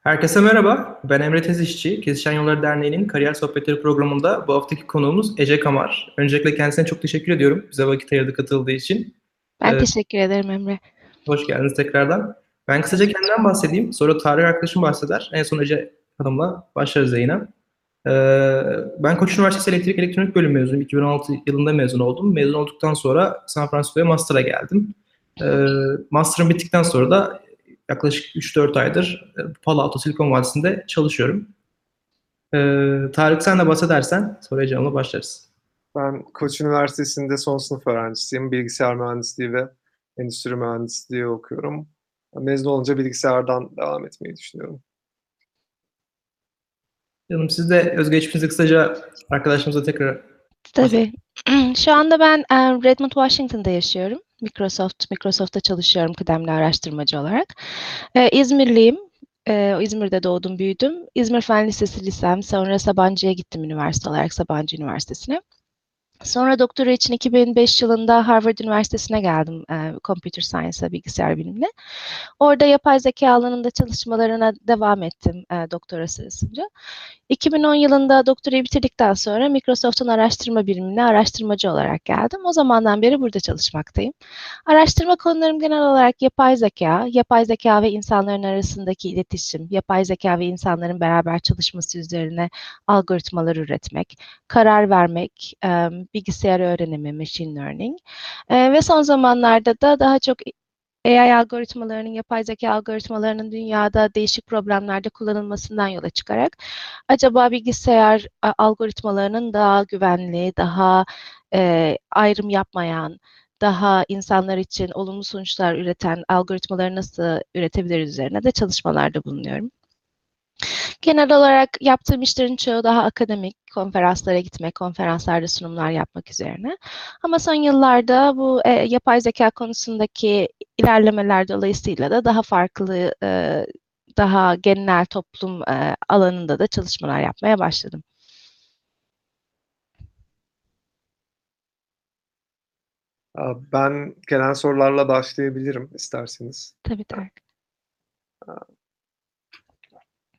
Herkese merhaba. Ben Emre Tezişçi. Kesişen Yolları Derneği'nin Kariyer Sohbetleri programında bu haftaki konuğumuz Ece Kamar. Öncelikle kendisine çok teşekkür ediyorum bize vakit ayırdı katıldığı için. Ben Ee, teşekkür ederim Emre. Hoş geldiniz tekrardan. Ben kısaca kendimden bahsedeyim. Sonra Tarık arkadaşım bahseder. En son Ece Hanım'la başlarız yayına. Ee, ben Koç Üniversitesi Elektrik Elektronik Bölüm mezunuyum. 2016 yılında mezun oldum. Mezun olduktan sonra San Francisco'ya master'a geldim. Ee, master'ım bittikten sonra da yaklaşık 3-4 aydır e, Palo Alto Silikon Vadisi'nde çalışıyorum. Ee, Tarık sen de bahsedersen sonra Ece Hanım'la başlarız. Ben Koç Üniversitesi'nde son sınıf öğrencisiyim. Bilgisayar mühendisliği ve endüstri mühendisliği okuyorum. Mezun olunca bilgisayardan devam etmeyi düşünüyorum. Canım siz de özgeçmişinizi kısaca arkadaşlarımıza tekrar Tabii. Şu anda ben e, Redmond, Washington'da yaşıyorum. Microsoft, Microsoft'ta çalışıyorum kıdemli araştırmacı olarak. E, İzmirliyim. E, İzmir'de doğdum, büyüdüm. İzmir Fen Lisesi lisem. Sonra Sabancı'ya gittim üniversite olarak, Sabancı Üniversitesi'ne. Sonra doktora için 2005 yılında Harvard Üniversitesi'ne geldim e, Computer Science'a, bilgisayar bilimine. Orada yapay zeka alanında çalışmalarına devam ettim e, doktora sırasınca. 2010 yılında doktorayı bitirdikten sonra Microsoft'un araştırma birimine araştırmacı olarak geldim. O zamandan beri burada çalışmaktayım. Araştırma konularım genel olarak yapay zeka, yapay zeka ve insanların arasındaki iletişim, yapay zeka ve insanların beraber çalışması üzerine algoritmalar üretmek, karar vermek, bilgisayar öğrenimi, machine learning e, ve son zamanlarda da daha çok AI algoritmalarının, yapay zeka algoritmalarının dünyada değişik problemlerde kullanılmasından yola çıkarak acaba bilgisayar algoritmalarının daha güvenli, daha e, ayrım yapmayan, daha insanlar için olumlu sonuçlar üreten algoritmaları nasıl üretebiliriz üzerine de çalışmalarda bulunuyorum. Genel olarak yaptığım işlerin çoğu daha akademik, konferanslara gitmek, konferanslarda sunumlar yapmak üzerine. Ama son yıllarda bu e, yapay zeka konusundaki ilerlemeler dolayısıyla da daha farklı, e, daha genel toplum e, alanında da çalışmalar yapmaya başladım. Ben gelen sorularla başlayabilirim isterseniz. Tabii Tarık.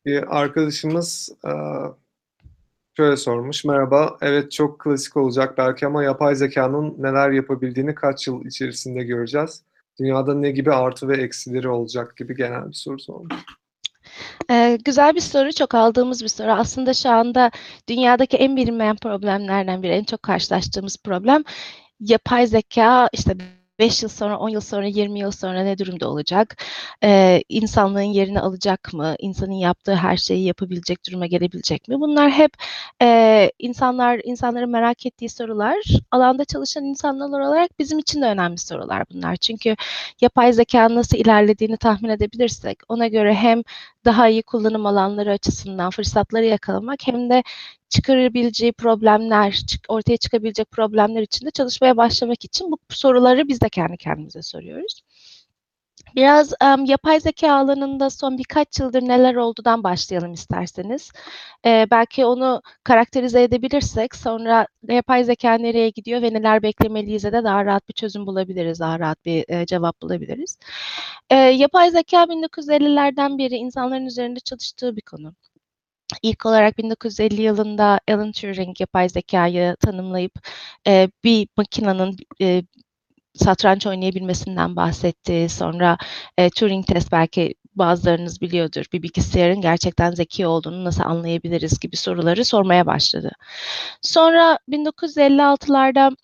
Bir arkadaşımız şöyle sormuş. Merhaba, evet çok klasik olacak belki ama yapay zekanın neler yapabildiğini kaç yıl içerisinde göreceğiz? Dünyada ne gibi artı ve eksileri olacak gibi genel bir soru sormuş. Ee, güzel bir soru, çok aldığımız bir soru. Aslında şu anda dünyadaki en bilinmeyen problemlerden biri, en çok karşılaştığımız problem yapay zeka işte 5 yıl sonra, 10 yıl sonra, 20 yıl sonra ne durumda olacak? Ee, insanlığın yerini alacak mı? İnsanın yaptığı her şeyi yapabilecek duruma gelebilecek mi? Bunlar hep e, insanlar insanların merak ettiği sorular. Alanda çalışan insanlar olarak bizim için de önemli sorular bunlar. Çünkü yapay zeka nasıl ilerlediğini tahmin edebilirsek ona göre hem daha iyi kullanım alanları açısından fırsatları yakalamak hem de çıkarabileceği problemler, ortaya çıkabilecek problemler için de çalışmaya başlamak için bu soruları biz de kendi kendimize soruyoruz. Biraz em, yapay zeka alanında son birkaç yıldır neler olduğundan başlayalım isterseniz. Ee, belki onu karakterize edebilirsek sonra yapay zeka nereye gidiyor ve neler beklemeliyiz de daha rahat bir çözüm bulabiliriz, daha rahat bir e, cevap bulabiliriz. Ee, yapay zeka 1950'lerden beri insanların üzerinde çalıştığı bir konu. İlk olarak 1950 yılında Alan Turing yapay zekayı tanımlayıp e, bir makinenin e, satranç oynayabilmesinden bahsetti. Sonra e, Turing test belki bazılarınız biliyordur. Bir bilgisayarın gerçekten zeki olduğunu nasıl anlayabiliriz gibi soruları sormaya başladı. Sonra 1956'larda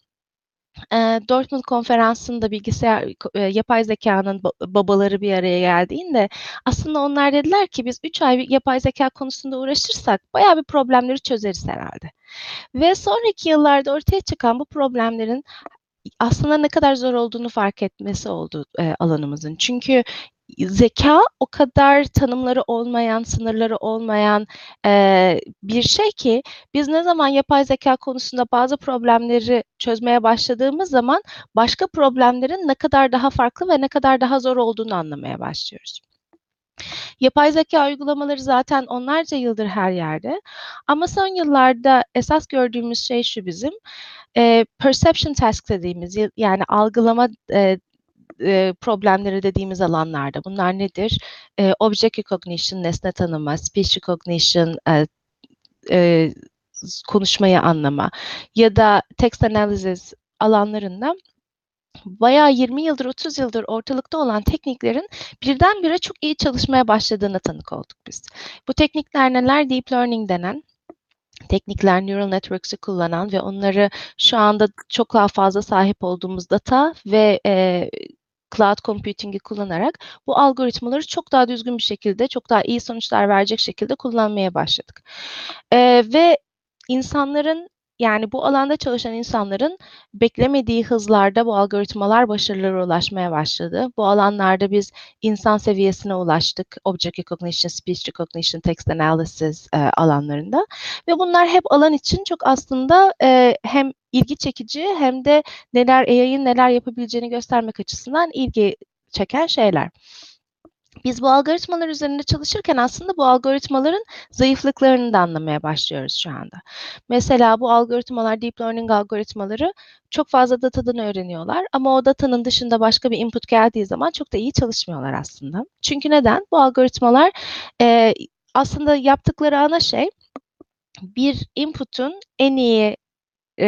e, Dortmund konferansında bilgisayar e, yapay zekanın ba- babaları bir araya geldiğinde aslında onlar dediler ki biz 3 ay yapay zeka konusunda uğraşırsak bayağı bir problemleri çözeriz herhalde. Ve sonraki yıllarda ortaya çıkan bu problemlerin aslında ne kadar zor olduğunu fark etmesi oldu e, alanımızın. Çünkü zeka o kadar tanımları olmayan, sınırları olmayan e, bir şey ki biz ne zaman yapay zeka konusunda bazı problemleri çözmeye başladığımız zaman başka problemlerin ne kadar daha farklı ve ne kadar daha zor olduğunu anlamaya başlıyoruz. Yapay zeka uygulamaları zaten onlarca yıldır her yerde. Ama son yıllarda esas gördüğümüz şey şu bizim. E, perception task dediğimiz yani algılama e, e, problemleri dediğimiz alanlarda. Bunlar nedir? E, object recognition, nesne tanıma, speech recognition, e, e, konuşmayı anlama ya da text analysis alanlarında bayağı 20 yıldır 30 yıldır ortalıkta olan tekniklerin birdenbire çok iyi çalışmaya başladığına tanık olduk biz. Bu teknikler neler? Deep learning denen teknikler neural networks'ü kullanan ve onları şu anda çok daha fazla sahip olduğumuz data ve e, cloud computing'i kullanarak bu algoritmaları çok daha düzgün bir şekilde, çok daha iyi sonuçlar verecek şekilde kullanmaya başladık. E, ve insanların yani bu alanda çalışan insanların beklemediği hızlarda bu algoritmalar başarılara ulaşmaya başladı. Bu alanlarda biz insan seviyesine ulaştık. Object recognition, speech recognition, text analysis e, alanlarında. Ve bunlar hep alan için çok aslında e, hem ilgi çekici hem de neler AI'ın neler yapabileceğini göstermek açısından ilgi çeken şeyler. Biz bu algoritmalar üzerinde çalışırken aslında bu algoritmaların zayıflıklarını da anlamaya başlıyoruz şu anda. Mesela bu algoritmalar, deep learning algoritmaları çok fazla datadan öğreniyorlar ama o datanın dışında başka bir input geldiği zaman çok da iyi çalışmıyorlar aslında. Çünkü neden? Bu algoritmalar e, aslında yaptıkları ana şey bir input'un en iyi e,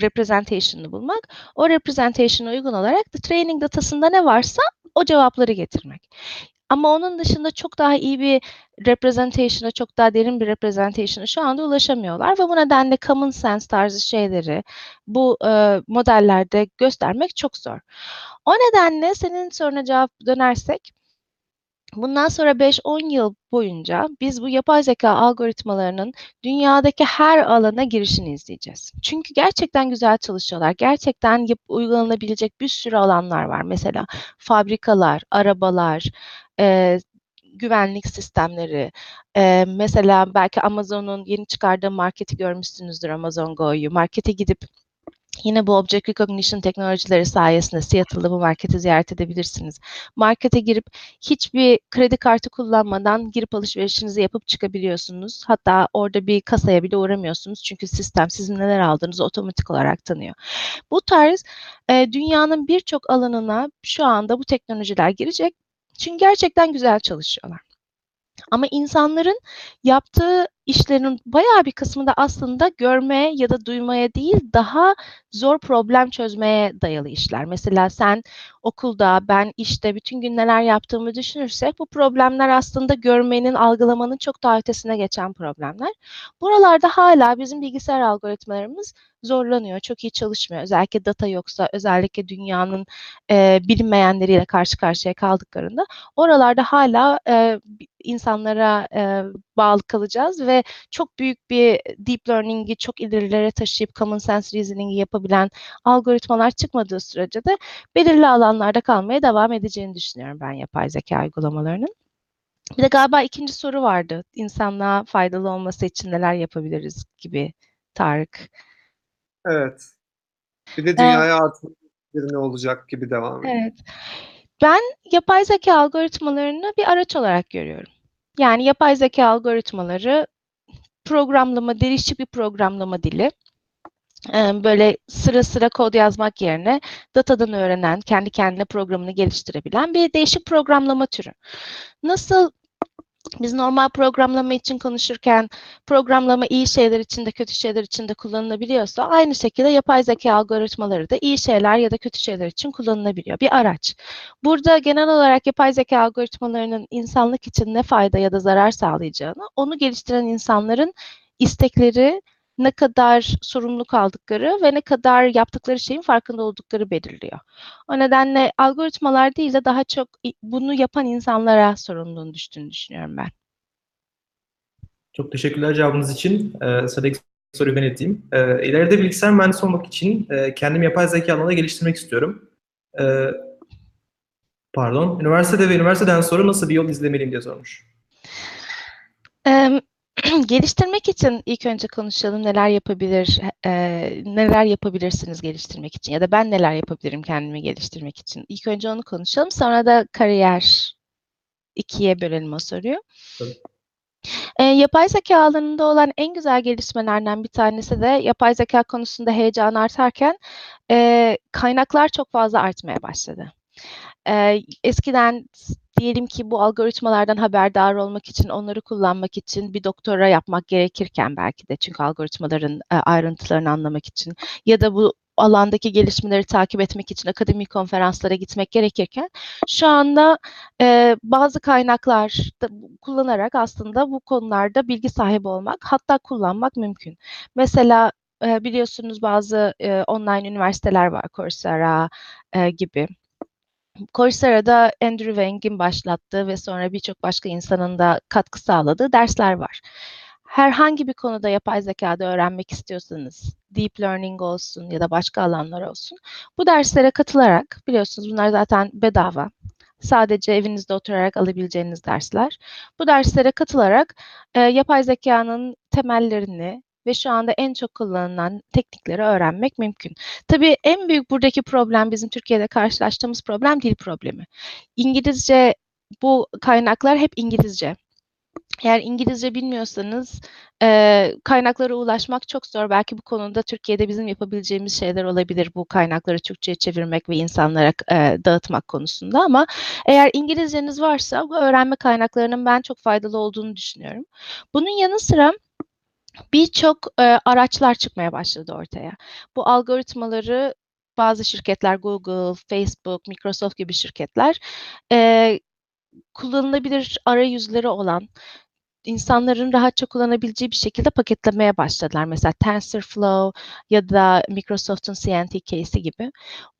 representation'ını bulmak. O representation'a uygun olarak the training datasında ne varsa o cevapları getirmek. Ama onun dışında çok daha iyi bir representation'a, çok daha derin bir representation'a şu anda ulaşamıyorlar ve bu nedenle common sense tarzı şeyleri bu e, modellerde göstermek çok zor. O nedenle senin soruna cevap dönersek, Bundan sonra 5-10 yıl boyunca biz bu yapay zeka algoritmalarının dünyadaki her alana girişini izleyeceğiz. Çünkü gerçekten güzel çalışıyorlar. Gerçekten uygulanabilecek bir sürü alanlar var. Mesela fabrikalar, arabalar, e, güvenlik sistemleri, e, mesela belki Amazon'un yeni çıkardığı marketi görmüşsünüzdür Amazon Go'yu. Markete gidip Yine bu Object Recognition teknolojileri sayesinde Seattle'da bu marketi ziyaret edebilirsiniz. Markete girip hiçbir kredi kartı kullanmadan girip alışverişinizi yapıp çıkabiliyorsunuz. Hatta orada bir kasaya bile uğramıyorsunuz. Çünkü sistem sizin neler aldığınızı otomatik olarak tanıyor. Bu tarz e, dünyanın birçok alanına şu anda bu teknolojiler girecek. Çünkü gerçekten güzel çalışıyorlar. Ama insanların yaptığı işlerin bayağı bir kısmı da aslında görmeye ya da duymaya değil daha zor problem çözmeye dayalı işler. Mesela sen okulda, ben işte bütün gün neler yaptığımı düşünürsek bu problemler aslında görmenin, algılamanın çok daha ötesine geçen problemler. Buralarda hala bizim bilgisayar algoritmalarımız zorlanıyor, çok iyi çalışmıyor. Özellikle data yoksa, özellikle dünyanın e, bilinmeyenleriyle karşı karşıya kaldıklarında oralarda hala e, insanlara e, bağlı kalacağız ve çok büyük bir deep learning'i çok ilerilere taşıyıp common sense reasoning'i yapabilen algoritmalar çıkmadığı sürece de belirli alanlarda kalmaya devam edeceğini düşünüyorum ben yapay zeka uygulamalarının. Bir de galiba ikinci soru vardı. İnsanlığa faydalı olması için neler yapabiliriz gibi Tarık. Evet. Bir de dünyaya evet. artı ne olacak gibi devam ediyor. Evet. Ben yapay zeka algoritmalarını bir araç olarak görüyorum. Yani yapay zeka algoritmaları programlama, değişik bir programlama dili. Böyle sıra sıra kod yazmak yerine datadan öğrenen, kendi kendine programını geliştirebilen bir değişik programlama türü. Nasıl biz normal programlama için konuşurken programlama iyi şeyler için de kötü şeyler için de kullanılabiliyorsa aynı şekilde yapay zeka algoritmaları da iyi şeyler ya da kötü şeyler için kullanılabiliyor. Bir araç. Burada genel olarak yapay zeka algoritmalarının insanlık için ne fayda ya da zarar sağlayacağını onu geliştiren insanların istekleri, ne kadar sorumluluk aldıkları ve ne kadar yaptıkları şeyin farkında oldukları belirliyor. O nedenle algoritmalar değil de daha çok bunu yapan insanlara sorumluluğun düştüğünü düşünüyorum ben. Çok teşekkürler cevabınız için. Ee, sıradaki soruyu ben edeyim. Ee, ileride bilgisayar mühendisi olmak için e, kendimi yapay zeka alanında geliştirmek istiyorum. Ee, pardon, üniversitede ve üniversiteden sonra nasıl bir yol izlemeliyim diye sormuş. Um, geliştirmek için ilk önce konuşalım neler yapabilir, e, neler yapabilirsiniz geliştirmek için ya da ben neler yapabilirim kendimi geliştirmek için. İlk önce onu konuşalım sonra da kariyer ikiye bölelim o soruyu. Tabii. E, yapay zeka alanında olan en güzel gelişmelerden bir tanesi de yapay zeka konusunda heyecan artarken e, kaynaklar çok fazla artmaya başladı. Eee, eskiden diyelim ki bu algoritmalardan haberdar olmak için, onları kullanmak için bir doktora yapmak gerekirken belki de çünkü algoritmaların, eee, ayrıntılarını anlamak için ya da bu alandaki gelişmeleri takip etmek için akademik konferanslara gitmek gerekirken şu anda, eee, bazı kaynaklar da kullanarak aslında bu konularda bilgi sahibi olmak, hatta kullanmak mümkün. Mesela, eee, biliyorsunuz bazı, eee, online üniversiteler var, Coursera, eee, gibi. Coursera'da Andrew Wang'in başlattığı ve sonra birçok başka insanın da katkı sağladığı dersler var. Herhangi bir konuda yapay zekâda öğrenmek istiyorsanız, deep learning olsun ya da başka alanlar olsun, bu derslere katılarak, biliyorsunuz bunlar zaten bedava, sadece evinizde oturarak alabileceğiniz dersler. Bu derslere katılarak, eee, yapay zekânın temellerini ve şu anda en çok kullanılan teknikleri öğrenmek mümkün. Tabii en büyük buradaki problem, bizim Türkiye'de karşılaştığımız problem dil problemi. İngilizce bu kaynaklar hep İngilizce. Eğer İngilizce bilmiyorsanız, eee, kaynaklara ulaşmak çok zor. Belki bu konuda Türkiye'de bizim yapabileceğimiz şeyler olabilir bu kaynakları Türkçe'ye çevirmek ve insanlara eee, dağıtmak konusunda ama eğer İngilizceniz varsa bu öğrenme kaynaklarının ben çok faydalı olduğunu düşünüyorum. Bunun yanı sıra birçok, eee, araçlar çıkmaya başladı ortaya. Bu algoritmaları bazı şirketler Google, Facebook, Microsoft gibi şirketler, eee, kullanılabilir arayüzleri olan, insanların rahatça kullanabileceği bir şekilde paketlemeye başladılar. Mesela TensorFlow ya da Microsoft'un CNTK'si gibi.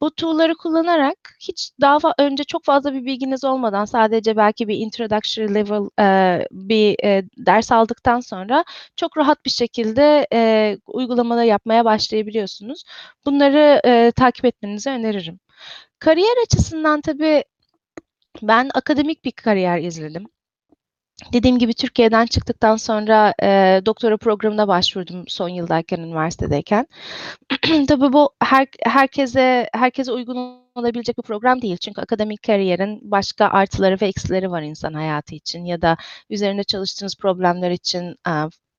Bu tool'ları kullanarak hiç daha önce çok fazla bir bilginiz olmadan sadece belki bir introductory level, eee, bir, eee, ders aldıktan sonra çok rahat bir şekilde, eee, uygulamalar yapmaya başlayabiliyorsunuz. Bunları, eee, takip etmenizi öneririm. Kariyer açısından tabii ben akademik bir kariyer izledim. Dediğim gibi Türkiye'den çıktıktan sonra, eee, doktora programına başvurdum son yıldayken, üniversitedeyken. Tabii bu her herkese herkese uygun olabilecek bir program değil. Çünkü akademik kariyerin başka artıları ve eksileri var insan hayatı için ya da üzerinde çalıştığınız problemler için, eee,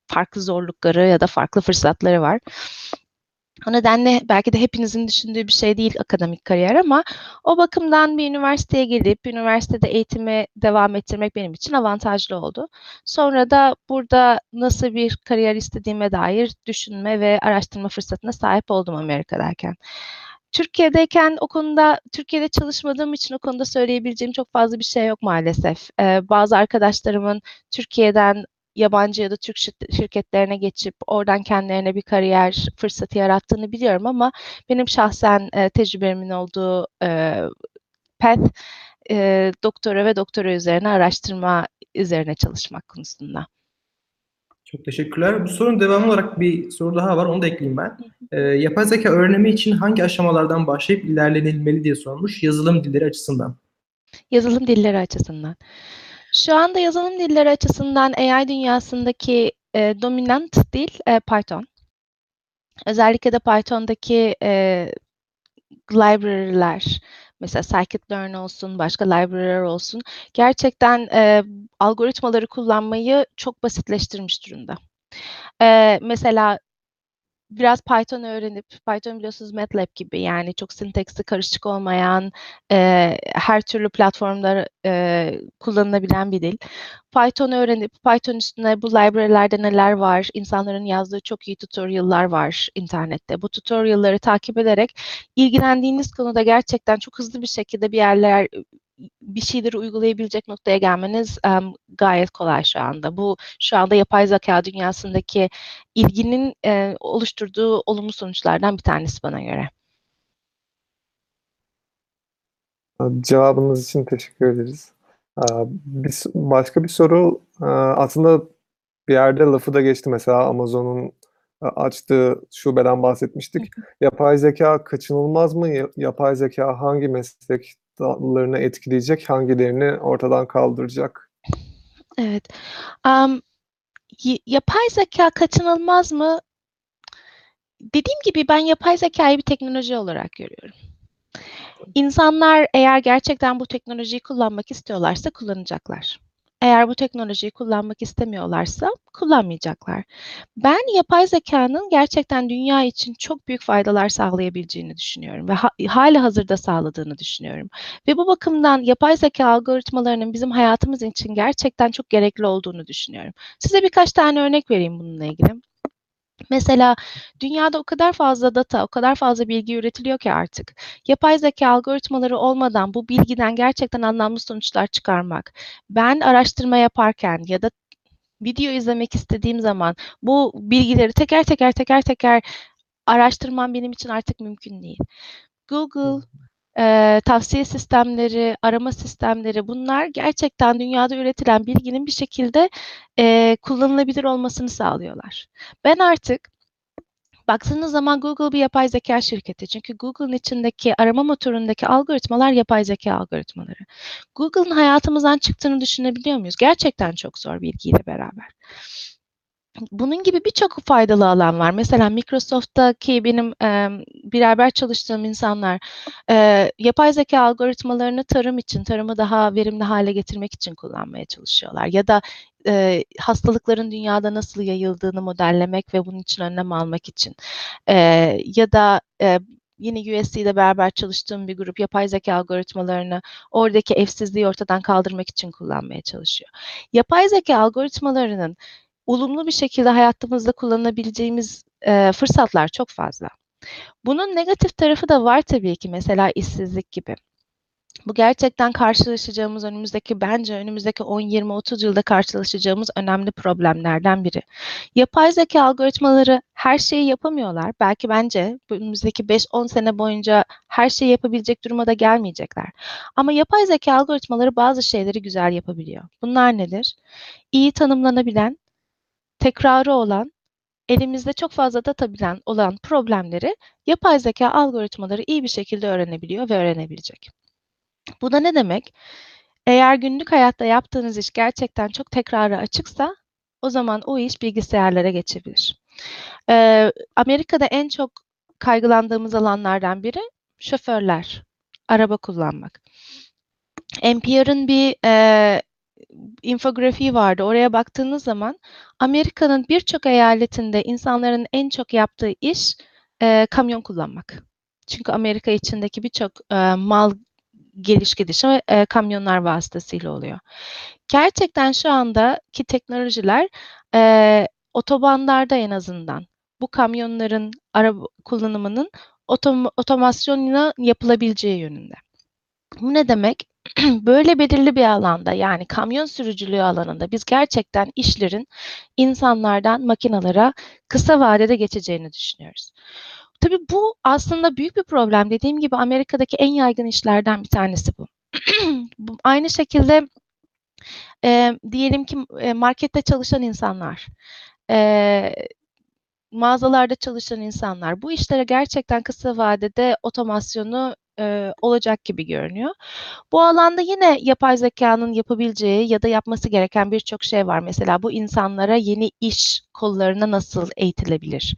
farklı zorlukları ya da farklı fırsatları var. O nedenle belki de hepinizin düşündüğü bir şey değil akademik kariyer ama o bakımdan bir üniversiteye gelip üniversitede eğitimi devam ettirmek benim için avantajlı oldu. Sonra da burada nasıl bir kariyer istediğime dair düşünme ve araştırma fırsatına sahip oldum Amerika'dayken. Türkiye'deyken o konuda Türkiye'de çalışmadığım için o konuda söyleyebileceğim çok fazla bir şey yok maalesef. Eee, bazı arkadaşlarımın Türkiye'den yabancı ya da Türk şirk şirketlerine geçip oradan kendilerine bir kariyer fırsatı yarattığını biliyorum ama benim şahsen, eee, tecrübemin olduğu, eee, path, eee, doktora ve doktora üzerine araştırma üzerine çalışmak konusunda. Çok teşekkürler. Bu sorunun devamı olarak bir soru daha var, onu da ekleyeyim ben. Eee, yapay zekâ öğrenimi için hangi aşamalardan başlayıp ilerlenilmeli diye sormuş, yazılım dilleri açısından. Yazılım dilleri açısından. Şu anda yazılım dilleri açısından AI dünyasındaki, eee, dominant dil, eee, Python. Özellikle de Python'daki, eee, library'ler, mesela scikit-learn olsun, başka library'ler olsun, gerçekten, eee, algoritmaları kullanmayı çok basitleştirmiş durumda. Eee, mesela biraz Python öğrenip, Python biliyorsunuz MATLAB gibi yani çok sintaksi karışık olmayan, eee, her türlü platformda, eee, kullanılabilen bir dil. Python öğrenip Python üstüne bu library'lerde neler var, insanların yazdığı çok iyi tutorial'lar var internette. Bu tutorial'ları takip ederek ilgilendiğiniz konuda gerçekten çok hızlı bir şekilde bir yerler bir şeyleri uygulayabilecek noktaya gelmeniz, emm, gayet kolay şu anda. Bu şu anda yapay zekâ dünyasındaki ilginin, eee, oluşturduğu olumlu sonuçlardan bir tanesi bana göre. Cevabınız için teşekkür ederiz. Bir başka bir soru, aslında bir yerde lafı da geçti mesela Amazon'un açtığı şubeden bahsetmiştik. Yapay zekâ kaçınılmaz mı? Ya yapay zekâ hangi meslek dallarını etkileyecek, hangilerini ortadan kaldıracak? Evet. Y yapay zekâ kaçınılmaz mı? Dediğim gibi ben yapay zekâyı bir teknoloji olarak görüyorum. İnsanlar eğer gerçekten bu teknolojiyi kullanmak istiyorlarsa kullanacaklar. Eğer bu teknolojiyi kullanmak istemiyorlarsa kullanmayacaklar. Ben yapay zekanın gerçekten dünya için çok büyük faydalar sağlayabileceğini düşünüyorum ve ha, hali hazırda sağladığını düşünüyorum. Ve bu bakımdan yapay zeka algoritmalarının bizim hayatımız için gerçekten çok gerekli olduğunu düşünüyorum. Size birkaç tane örnek vereyim bununla ilgili. Mesela dünyada o kadar fazla data, o kadar fazla bilgi üretiliyor ki artık. Yapay zeka algoritmaları olmadan bu bilgiden gerçekten anlamlı sonuçlar çıkarmak. Ben araştırma yaparken ya da video izlemek istediğim zaman bu bilgileri teker teker teker teker araştırmam benim için artık mümkün değil. Google, e, tavsiye sistemleri, arama sistemleri bunlar gerçekten dünyada üretilen bilginin bir şekilde e, kullanılabilir olmasını sağlıyorlar. Ben artık baktığınız zaman Google bir yapay zeka şirketi. Çünkü Google'ın içindeki arama motorundaki algoritmalar yapay zeka algoritmaları. Google'ın hayatımızdan çıktığını düşünebiliyor muyuz? Gerçekten çok zor bilgiyle beraber bunun gibi birçok faydalı alan var. Mesela Microsoft'taki benim e, beraber çalıştığım insanlar e, yapay zeka algoritmalarını tarım için, tarımı daha verimli hale getirmek için kullanmaya çalışıyorlar. Ya da e, hastalıkların dünyada nasıl yayıldığını modellemek ve bunun için önlem almak için. E, ya da e, yine USC'de beraber çalıştığım bir grup yapay zeka algoritmalarını oradaki evsizliği ortadan kaldırmak için kullanmaya çalışıyor. Yapay zeka algoritmalarının olumlu bir şekilde hayatımızda kullanabileceğimiz e, fırsatlar çok fazla. Bunun negatif tarafı da var tabii ki mesela işsizlik gibi. Bu gerçekten karşılaşacağımız önümüzdeki bence önümüzdeki 10, 20, 30 yılda karşılaşacağımız önemli problemlerden biri. Yapay zeka algoritmaları her şeyi yapamıyorlar. Belki bence önümüzdeki 5-10 sene boyunca her şeyi yapabilecek duruma da gelmeyecekler. Ama yapay zeka algoritmaları bazı şeyleri güzel yapabiliyor. Bunlar nedir? İyi tanımlanabilen, tekrarı olan, elimizde çok fazla data bilen olan problemleri yapay zeka algoritmaları iyi bir şekilde öğrenebiliyor ve öğrenebilecek. Bu da ne demek? Eğer günlük hayatta yaptığınız iş gerçekten çok tekrarı açıksa o zaman o iş bilgisayarlara geçebilir. Ee, Amerika'da en çok kaygılandığımız alanlardan biri şoförler, araba kullanmak. NPR'ın bir e, infografiği vardı. Oraya baktığınız zaman Amerika'nın birçok eyaletinde insanların en çok yaptığı iş e, kamyon kullanmak. Çünkü Amerika içindeki birçok e, mal geliş gidişi e, kamyonlar vasıtasıyla oluyor. Gerçekten şu andaki teknolojiler e, otobanlarda en azından bu kamyonların araba kullanımının otom otomasyonla yapılabileceği yönünde. Bu ne demek? Böyle belirli bir alanda yani kamyon sürücülüğü alanında biz gerçekten işlerin insanlardan makinalara kısa vadede geçeceğini düşünüyoruz. Tabii bu aslında büyük bir problem. Dediğim gibi Amerika'daki en yaygın işlerden bir tanesi bu. Aynı şekilde e, diyelim ki markette çalışan insanlar, e, mağazalarda çalışan insanlar bu işlere gerçekten kısa vadede otomasyonu e, olacak gibi görünüyor. Bu alanda yine yapay zekanın yapabileceği ya da yapması gereken birçok şey var. Mesela bu insanlara yeni iş kollarına nasıl eğitilebilir?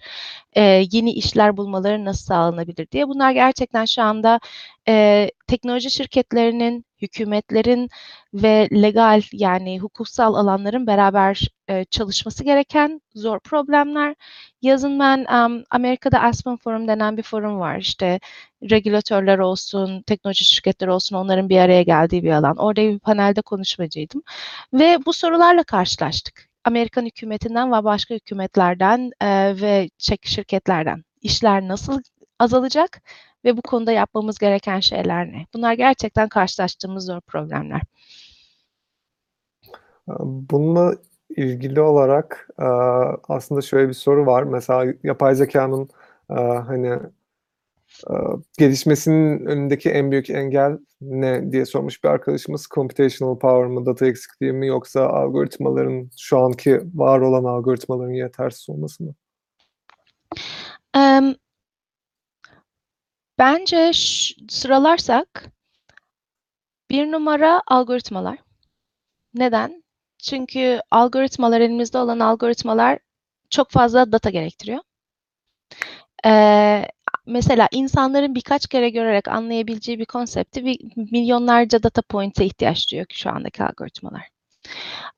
E, yeni işler bulmaları nasıl sağlanabilir diye. Bunlar gerçekten şu anda e, teknoloji şirketlerinin, hükümetlerin ve legal yani hukuksal alanların beraber e, çalışması gereken zor problemler. Yazın ben um, Amerika'da Aspen Forum denen bir forum var. İşte regülatörler olsun, teknoloji şirketleri olsun onların bir araya geldiği bir alan. Orada bir panelde konuşmacıydım. Ve bu sorularla karşılaştık. Amerikan hükümetinden ve başka hükümetlerden e, ve şirketlerden işler nasıl azalacak ve bu konuda yapmamız gereken şeyler ne? Bunlar gerçekten karşılaştığımız zor problemler. Bununla ilgili olarak aslında şöyle bir soru var. Mesela yapay zekanın hani gelişmesinin önündeki en büyük engel ne diye sormuş bir arkadaşımız. Computational power mı, data eksikliği mi yoksa algoritmaların şu anki var olan algoritmaların yetersiz olması mı? Um, bence sıralarsak bir numara algoritmalar. Neden? Çünkü algoritmalar elimizde olan algoritmalar çok fazla data gerektiriyor. Ee, mesela insanların birkaç kere görerek anlayabileceği bir konsepti bir milyonlarca data point'e ihtiyaç duyuyor şu andaki algoritmalar.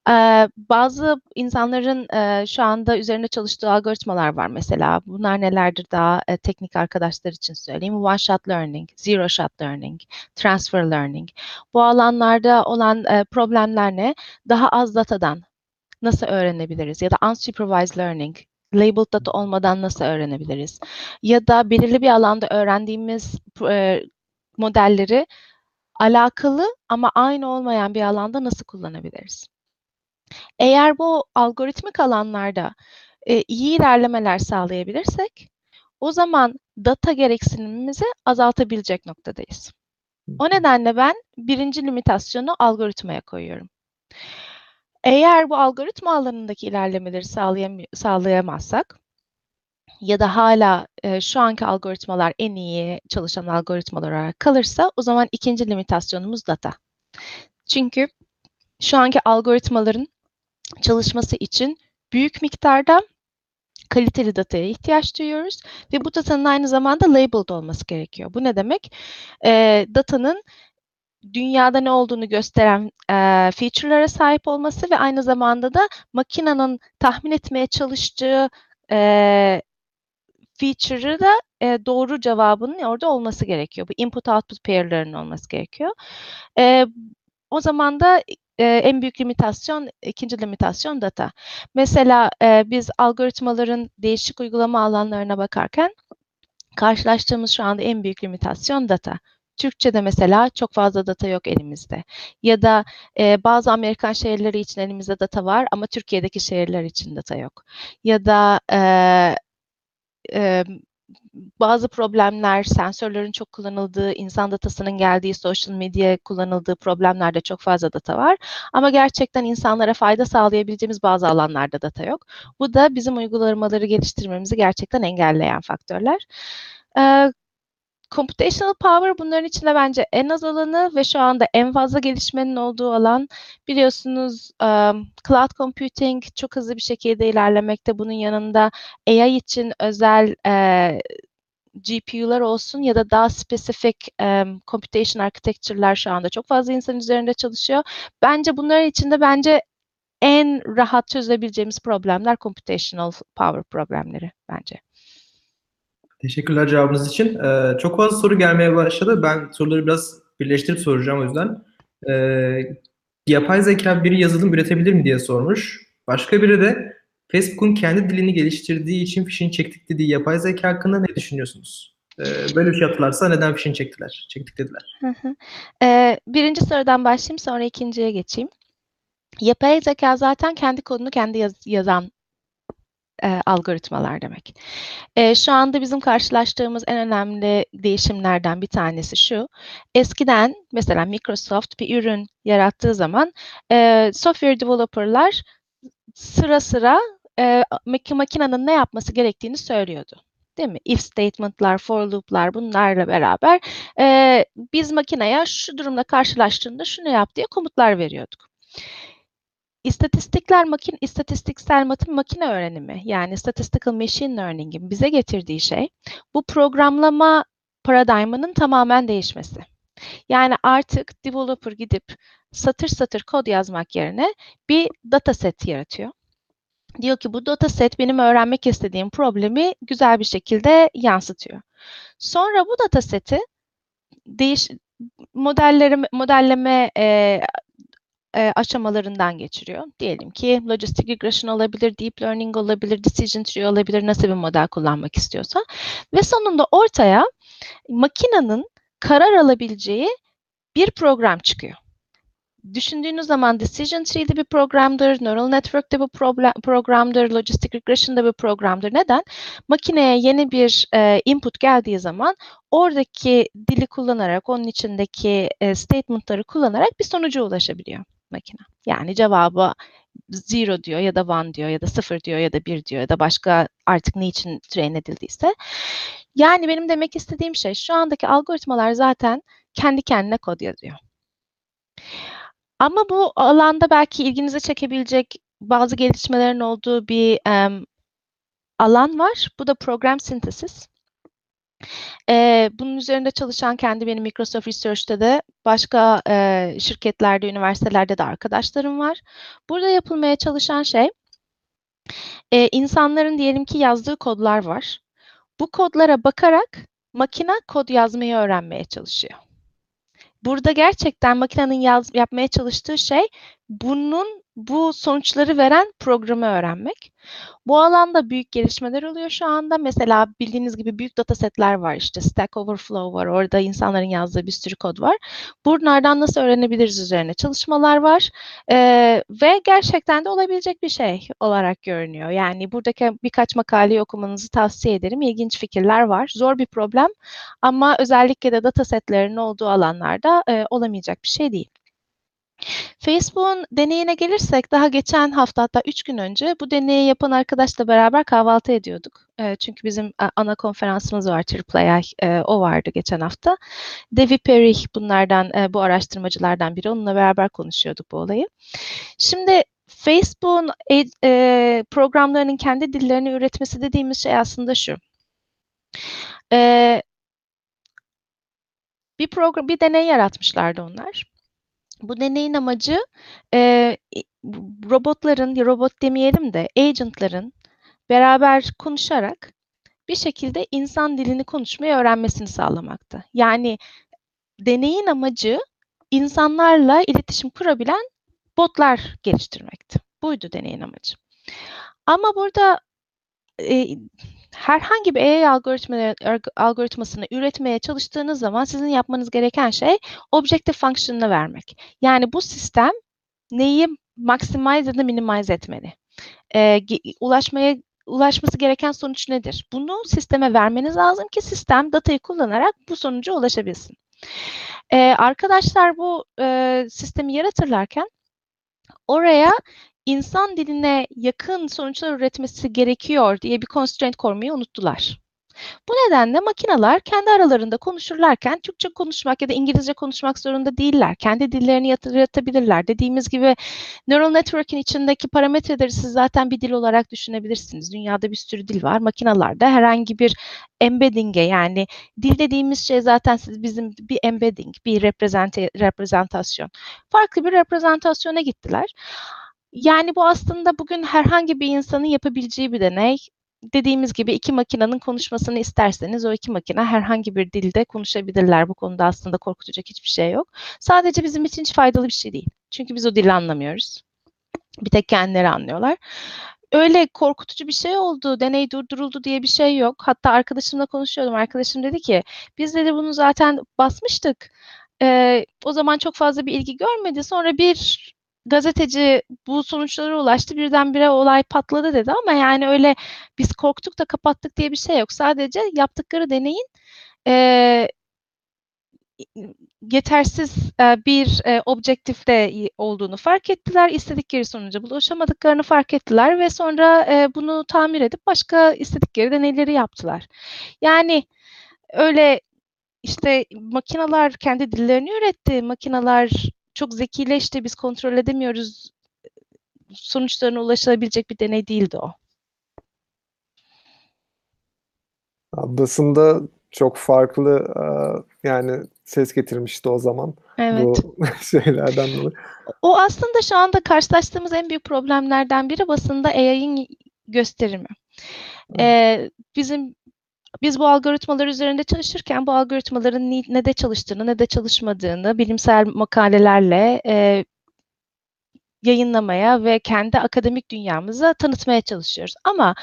Eee, bazı insanların, eee, şu anda üzerinde çalıştığı algoritmalar var mesela. Bunlar nelerdir daha, eee, teknik arkadaşlar için söyleyeyim. One shot learning, zero shot learning, transfer learning. Bu alanlarda olan, eee, problemler ne? Daha az datadan nasıl öğrenebiliriz? Ya da unsupervised learning, labeled data olmadan nasıl öğrenebiliriz? Ya da belirli bir alanda öğrendiğimiz eee, modelleri alakalı ama aynı olmayan bir alanda nasıl kullanabiliriz? Eğer bu algoritmik alanlarda, eee, iyi ilerlemeler sağlayabilirsek o zaman data gereksinimimizi azaltabilecek noktadayız. O nedenle ben 1'inci limitasyonu algoritmaya koyuyorum. Eğer bu algoritma alanındaki ilerlemeleri sağlayamı sağlayamazsak ya da hâlâ, eee, şu anki algoritmalar en iyi çalışan algoritmalar olarak kalırsa o zaman 2'nci limitasyonumuz data. Çünkü şu anki algoritmaların çalışması için büyük miktarda kaliteli dataya ihtiyaç duyuyoruz ve bu datanın aynı zamanda labeled olması gerekiyor. Bu ne demek? Eee, datanın dünyada ne olduğunu gösteren, eee, feature'lara sahip olması ve aynı zamanda da makinenin tahmin etmeye çalıştığı, eee, feature'ı da, eee, doğru cevabının orada olması gerekiyor. Bu input output pair'larının olması gerekiyor. Eee, o zaman da, eee, en büyük limitasyon, 2'nci limitasyon data. Mesela, eee, biz algoritmaların değişik uygulama alanlarına bakarken karşılaştığımız şu anda en büyük limitasyon data. Türkçede mesela çok fazla data yok elimizde ya da, eee, bazı Amerikan şehirleri için elimizde data var ama Türkiye'deki şehirler için data yok ya da, eee, emm, bazı problemler, sensörlerin çok kullanıldığı, insan datasının geldiği, social media kullanıldığı problemlerde çok fazla data var ama gerçekten insanlara fayda sağlayabileceğimiz bazı alanlarda data yok. Bu da bizim uygulamaları geliştirmemizi gerçekten engelleyen faktörler. Eee, computational power bunların içinde bence en az olanı ve şu anda en fazla gelişmenin olduğu alan. Biliyorsunuz, emm, cloud computing çok hızlı bir şekilde ilerlemekte. Bunun yanında AI için özel, eee, GPU'lar olsun ya da daha spesifik, emm, computation architecture'lar şu anda çok fazla insan üzerinde çalışıyor. Bence bunların içinde bence en rahat çözebileceğimiz problemler computational power problemleri bence. Teşekkürler cevabınız için. Eee, çok fazla soru gelmeye başladı. Ben soruları biraz birleştirip soracağım o yüzden. Eee, yapay zekâ bir yazılım üretebilir mi diye sormuş. Başka biri de Facebook'un kendi dilini geliştirdiği için fişini çektik dediği yapay zekâ hakkında ne düşünüyorsunuz? Eee, böyle bir şey yaptılarsa neden fişini çektiler, çektik dediler? Hı hı. Eee, 1'inci sorudan başlayayım sonra 2'nciye geçeyim. Yapay zekâ zaten kendi kodunu kendi yaz yazan, eee, algoritmalar demek. Eee, şu anda bizim karşılaştığımız en önemli değişimlerden bir tanesi şu: Eskiden mesela Microsoft bir ürün yarattığı zaman, eee, software developer'lar sıra sıra, maki makinenin ne yapması gerektiğini söylüyordu, değil mi? If statement'lar, for loop'lar bunlarla beraber, eee, biz makineye şu durumla karşılaştığında şunu yap diye komutlar veriyorduk. İstatistikler makin istatistiksel matin makine öğrenimi yani statistical machine learning'in bize getirdiği şey bu programlama paradigm'ının tamamen değişmesi. Yani artık developer gidip satır satır kod yazmak yerine bir dataset yaratıyor. Diyor ki bu dataset benim öğrenmek istediğim problemi güzel bir şekilde yansıtıyor. Sonra bu dataseti değiş modellerime modelleme, eee, eee, aşamalarından geçiriyor. Diyelim ki logistic regression olabilir, deep learning olabilir, decision tree olabilir, nasıl bir model kullanmak istiyorsa ve sonunda ortaya makinenin karar alabileceği bir program çıkıyor. Düşündüğünüz zaman decision tree de bir programdır, neural network de bir programdır, logistic regression da bir programdır. Neden? Makineye yeni bir, eee, input geldiği zaman oradaki dili kullanarak, onun içindeki, eee, statement'ları kullanarak bir sonuca ulaşabiliyor makine. Yani cevabı 0 diyor ya da 1 diyor ya da 0 diyor ya da 1 diyor ya da başka artık ne için train edildiyse. Yani benim demek istediğim şey şu andaki algoritmalar zaten kendi kendine kod yazıyor. Ama bu alanda belki ilginizi çekebilecek bazı gelişmelerin olduğu bir, emm, alan var. Bu da program synthesis. Eee, bunun üzerinde çalışan kendi benim Microsoft Research'te de başka, eee, şirketlerde, üniversitelerde de arkadaşlarım var. Burada yapılmaya çalışan şey eee, insanların diyelim ki yazdığı kodlar var. Bu kodlara bakarak makine kod yazmayı öğrenmeye çalışıyor. Burada gerçekten makinenin yaz yapmaya çalıştığı şey bunun bu sonuçları veren programı öğrenmek. Bu alanda büyük gelişmeler oluyor şu anda. Mesela bildiğiniz gibi büyük datasetler var işte Stack Overflow var. Orada insanların yazdığı bir sürü kod var. Bunlardan nasıl öğrenebiliriz üzerine çalışmalar var. Eee, ve gerçekten de olabilecek bir şey olarak görünüyor. Yani buradaki birkaç makaleyi okumanızı tavsiye ederim. İlginç fikirler var. Zor bir problem ama özellikle de datasetlerin olduğu alanlarda eee, olamayacak bir şey değil. Facebook'un deneyine gelirsek daha geçen hafta hatta 3 gün önce bu deneyi yapan arkadaşla beraber kahvaltı ediyorduk. Eee, çünkü bizim ana konferansımız var AAA, eee, o vardı geçen hafta. Devi Perry bunlardan, eee, bu araştırmacılardan biri. Onunla beraber konuşuyorduk bu olayı. Şimdi Facebook'un e eee, programlarının kendi dillerini üretmesi dediğimiz şey aslında şu. Eee bir program bir deney yaratmışlardı onlar. Bu deneyin amacı, i robotların, robot demeyelim de agent'ların beraber konuşarak bir şekilde insan dilini konuşmayı öğrenmesini sağlamaktı. Yani deneyin amacı insanlarla iletişim kurabilen botlar geliştirmekti. Buydu deneyin amacı. Ama burada, eee, herhangi bir AI algoritma algoritmasını üretmeye çalıştığınız zaman sizin yapmanız gereken şey objective function'ını vermek. Yani bu sistem neyi maximize ya da minimize etmeli? Ge ulaşmaya ulaşması gereken sonuç nedir? Bunu sisteme vermeniz lazım ki sistem datayı kullanarak bu sonuca ulaşabilsin. Eee, arkadaşlar bu, eee, sistemi yaratırlarken oraya insan diline yakın sonuçlar üretmesi gerekiyor diye bir constraint koymayı unuttular. Bu nedenle makineler kendi aralarında konuşurlarken Türkçe konuşmak ya da İngilizce konuşmak zorunda değiller. Kendi dillerini yaratabilirler. Dediğimiz gibi neural network'ün içindeki parametreleri siz zaten bir dil olarak düşünebilirsiniz. Dünyada bir sürü dil var. Makinelerde herhangi bir embedding'e yani dil dediğimiz şey zaten siz bizim bir embedding, bir reprezentasyon. Farklı bir reprezentasyona gittiler. Yani bu aslında bugün herhangi bir insanın yapabileceği bir deney. Dediğimiz gibi 2 makinenin konuşmasını isterseniz o 2 makine herhangi bir dilde konuşabilirler. Bu konuda aslında korkutacak hiçbir şey yok. Sadece bizim için hiç faydalı bir şey değil. Çünkü biz o dili anlamıyoruz. Bir tek kendileri anlıyorlar. Öyle korkutucu bir şey oldu, deney durduruldu diye bir şey yok. Hatta arkadaşımla konuşuyordum. Arkadaşım dedi ki, "Biz" dedi, "bunu zaten basmıştık. Eee, o zaman çok fazla bir ilgi görmedi. Sonra bir gazeteci bu sonuçlara ulaştı. Birdenbire olay patladı." dedi ama yani öyle biz korktuk da kapattık diye bir şey yok. Sadece yaptıkları deneyin, eee yetersiz, eee, bir, eee, objektifte olduğunu fark ettiler. İstedikleri sonuca ulaşamadıklarını fark ettiler ve sonra, eee, bunu tamir edip başka istedikleri deneyleri yaptılar. Yani öyle, işte, makineler kendi dillerini üretti, makineler çok zekileşti, biz kontrol edemiyoruz, sonuçlarına ulaşılabilecek bir deney değildi o. Basında çok farklı, aaa, yani ses getirmişti o zaman Evet. bu şeylerden dolayı. O aslında şu anda karşılaştığımız en büyük problemlerden biri basında AI'ın gösterimi. Eee, bizim biz bu algoritmalar üzerinde çalışırken bu algoritmaların ne de çalıştığını ne de çalışmadığını bilimsel makalelerle, eee, yayınlamaya ve kendi akademik dünyamıza tanıtmaya çalışıyoruz. Ama,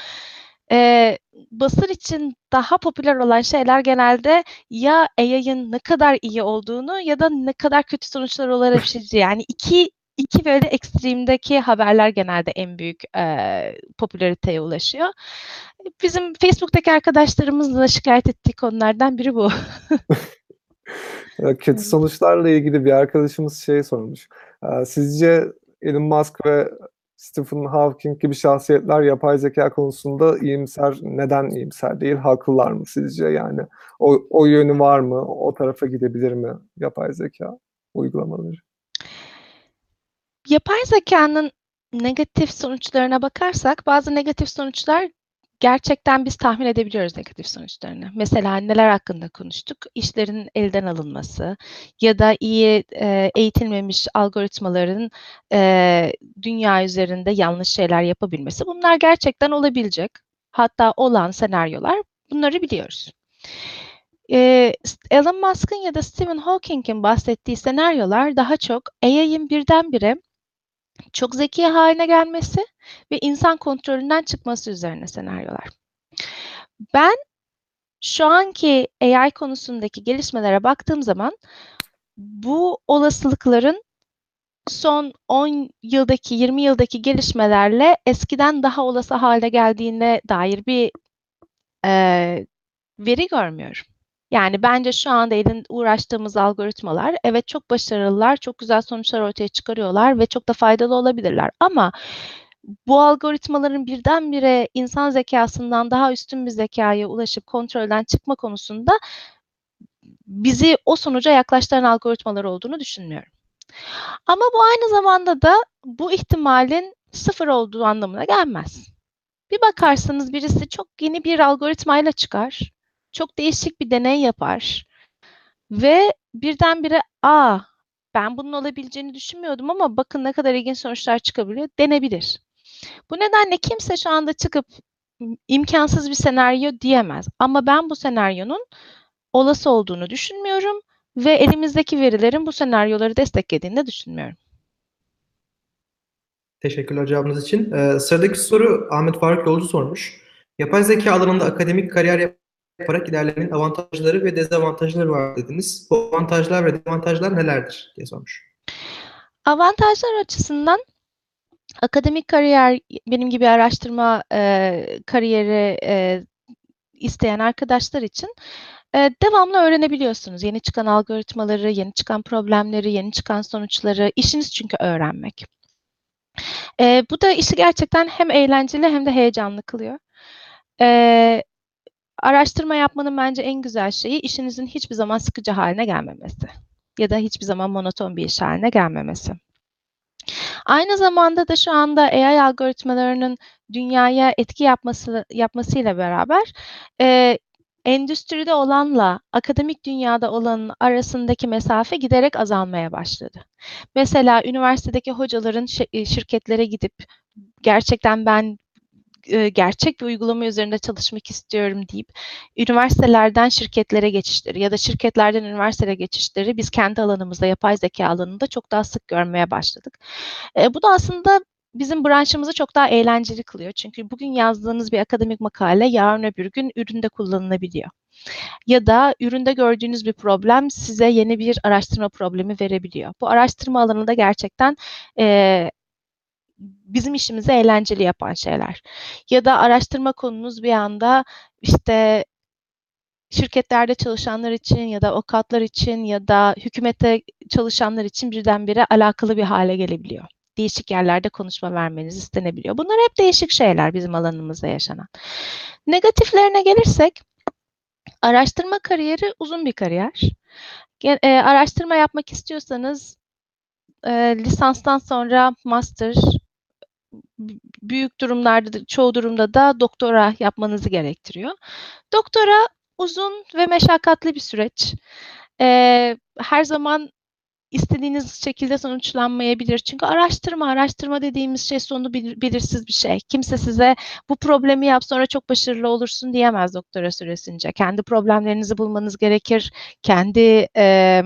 eee, basın için daha popüler olan şeyler genelde ya AI'ın ne kadar iyi olduğunu ya da ne kadar kötü sonuçlar olabileceği. Yani iki iki böyle ekstremdeki haberler genelde en büyük, eee, popülariteye ulaşıyor. Bizim Facebook'taki arkadaşlarımızın da şikâyet ettiği konulardan biri bu. Kötü sonuçlarla ilgili bir arkadaşımız şey sormuş. Sizce Elon Musk ve Stephen Hawking gibi şahsiyetler yapay zekâ konusunda iyimser neden iyimser değil, haklılar mı sizce? Yani o o yönü var mı? O tarafa gidebilir mi yapay zekâ uygulamaları? Yapay zekânın negatif sonuçlarına bakarsak bazı negatif sonuçlar gerçekten biz tahmin edebiliyoruz negatif sonuçlarını. Mesela neler hakkında konuştuk? İşlerin elden alınması ya da iyi e, eğitilmemiş algoritmaların e, dünya üzerinde yanlış şeyler yapabilmesi. Bunlar gerçekten olabilecek. Hatta olan senaryolar bunları biliyoruz. E, Elon Musk'ın ya da Stephen Hawking'in bahsettiği senaryolar daha çok AI'ın birdenbire çok zeki haline gelmesi ve insan kontrolünden çıkması üzerine senaryolar. Ben şu anki AI konusundaki gelişmelere baktığım zaman bu olasılıkların son 10 yıldaki 20 yıldaki gelişmelerle eskiden daha olası hale geldiğine dair bir e, veri görmüyorum. Yani bence şu anda elin uğraştığımız algoritmalar evet çok başarılılar, çok güzel sonuçlar ortaya çıkarıyorlar ve çok da faydalı olabilirler. Ama bu algoritmaların birdenbire insan zekasından daha üstün bir zekaya ulaşıp kontrolden çıkma konusunda bizi o sonuca yaklaştıran algoritmalar olduğunu düşünmüyorum. Ama bu aynı zamanda da bu ihtimalin sıfır olduğu anlamına gelmez. Bir bakarsınız birisi çok yeni bir algoritmayla çıkar, çok değişik bir deney yapar ve birdenbire aa ben bunun olabileceğini düşünmüyordum ama bakın ne kadar ilginç sonuçlar çıkabiliyor denebilir. Bu nedenle kimse şu anda çıkıp imkansız bir senaryo diyemez. Ama ben bu senaryonun olası olduğunu düşünmüyorum ve elimizdeki verilerin bu senaryoları desteklediğini de düşünmüyorum. Teşekkürler cevabınız için. Ee, sıradaki soru Ahmet Faruk Yolcu sormuş. Yapay zeka alanında akademik kariyer yaparak ilerlemenin avantajları ve dezavantajları var dediniz. Bu avantajlar ve dezavantajlar nelerdir diye sormuş. Avantajlar açısından akademik kariyer, benim gibi araştırma e, kariyeri e, isteyen arkadaşlar için e, devamlı öğrenebiliyorsunuz. Yeni çıkan algoritmaları, yeni çıkan problemleri, yeni çıkan sonuçları. İşiniz çünkü öğrenmek. E, bu da işi gerçekten hem eğlenceli hem de heyecanlı kılıyor. E, araştırma yapmanın bence en güzel şeyi işinizin hiçbir zaman sıkıcı haline gelmemesi. Ya da hiçbir zaman monoton bir iş haline gelmemesi. Aynı zamanda da şu anda AI algoritmalarının dünyaya etki yapması yapmasıyla beraber e, endüstride olanla akademik dünyada olanın arasındaki mesafe giderek azalmaya başladı. Mesela üniversitedeki hocaların şirketlere gidip gerçekten ben gerçek bir uygulama üzerinde çalışmak istiyorum deyip üniversitelerden şirketlere geçişleri ya da şirketlerden üniversitelere geçişleri biz kendi alanımızda yapay zeka alanında çok daha sık görmeye başladık. E, bu da aslında bizim branşımızı çok daha eğlenceli kılıyor. Çünkü bugün yazdığınız bir akademik makale yarın öbür gün üründe kullanılabiliyor. Ya da üründe gördüğünüz bir problem size yeni bir araştırma problemi verebiliyor. Bu araştırma alanında gerçekten e, bizim işimizi eğlenceli yapan şeyler. Ya da araştırma konunuz bir anda işte şirketlerde çalışanlar için ya da avukatlar için ya da hükümette çalışanlar için birdenbire alakalı bir hale gelebiliyor. Değişik yerlerde konuşma vermeniz istenebiliyor. Bunlar hep değişik şeyler bizim alanımızda yaşanan. Negatiflerine gelirsek, araştırma kariyeri uzun bir kariyer. E, araştırma yapmak istiyorsanız e, lisanstan sonra master, büyük durumlarda, çoğu durumda da doktora yapmanızı gerektiriyor. Doktora uzun ve meşakkatli bir süreç. Ee, her zaman istediğiniz şekilde sonuçlanmayabilir. Çünkü araştırma, araştırma dediğimiz şey sonu belirsiz bir şey. Kimse size bu problemi yap sonra çok başarılı olursun diyemez doktora süresince. Kendi problemlerinizi bulmanız gerekir. Kendi e,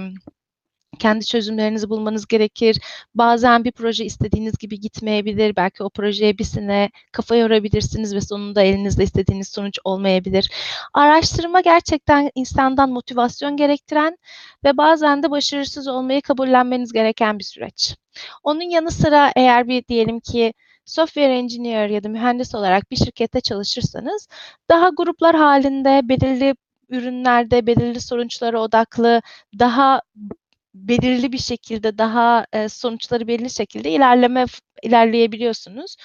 kendi çözümlerinizi bulmanız gerekir. Bazen bir proje istediğiniz gibi gitmeyebilir. Belki o projeye bir sene kafa yorabilirsiniz ve sonunda elinizde istediğiniz sonuç olmayabilir. Araştırma gerçekten insandan motivasyon gerektiren ve bazen de başarısız olmayı kabullenmeniz gereken bir süreç. Onun yanı sıra eğer bir diyelim ki software engineer ya da mühendis olarak bir şirkette çalışırsanız daha gruplar halinde belirli ürünlerde belirli sonuçlara odaklı daha belirli bir şekilde daha e, sonuçları belirli şekilde ilerleme ilerleyebiliyorsunuz.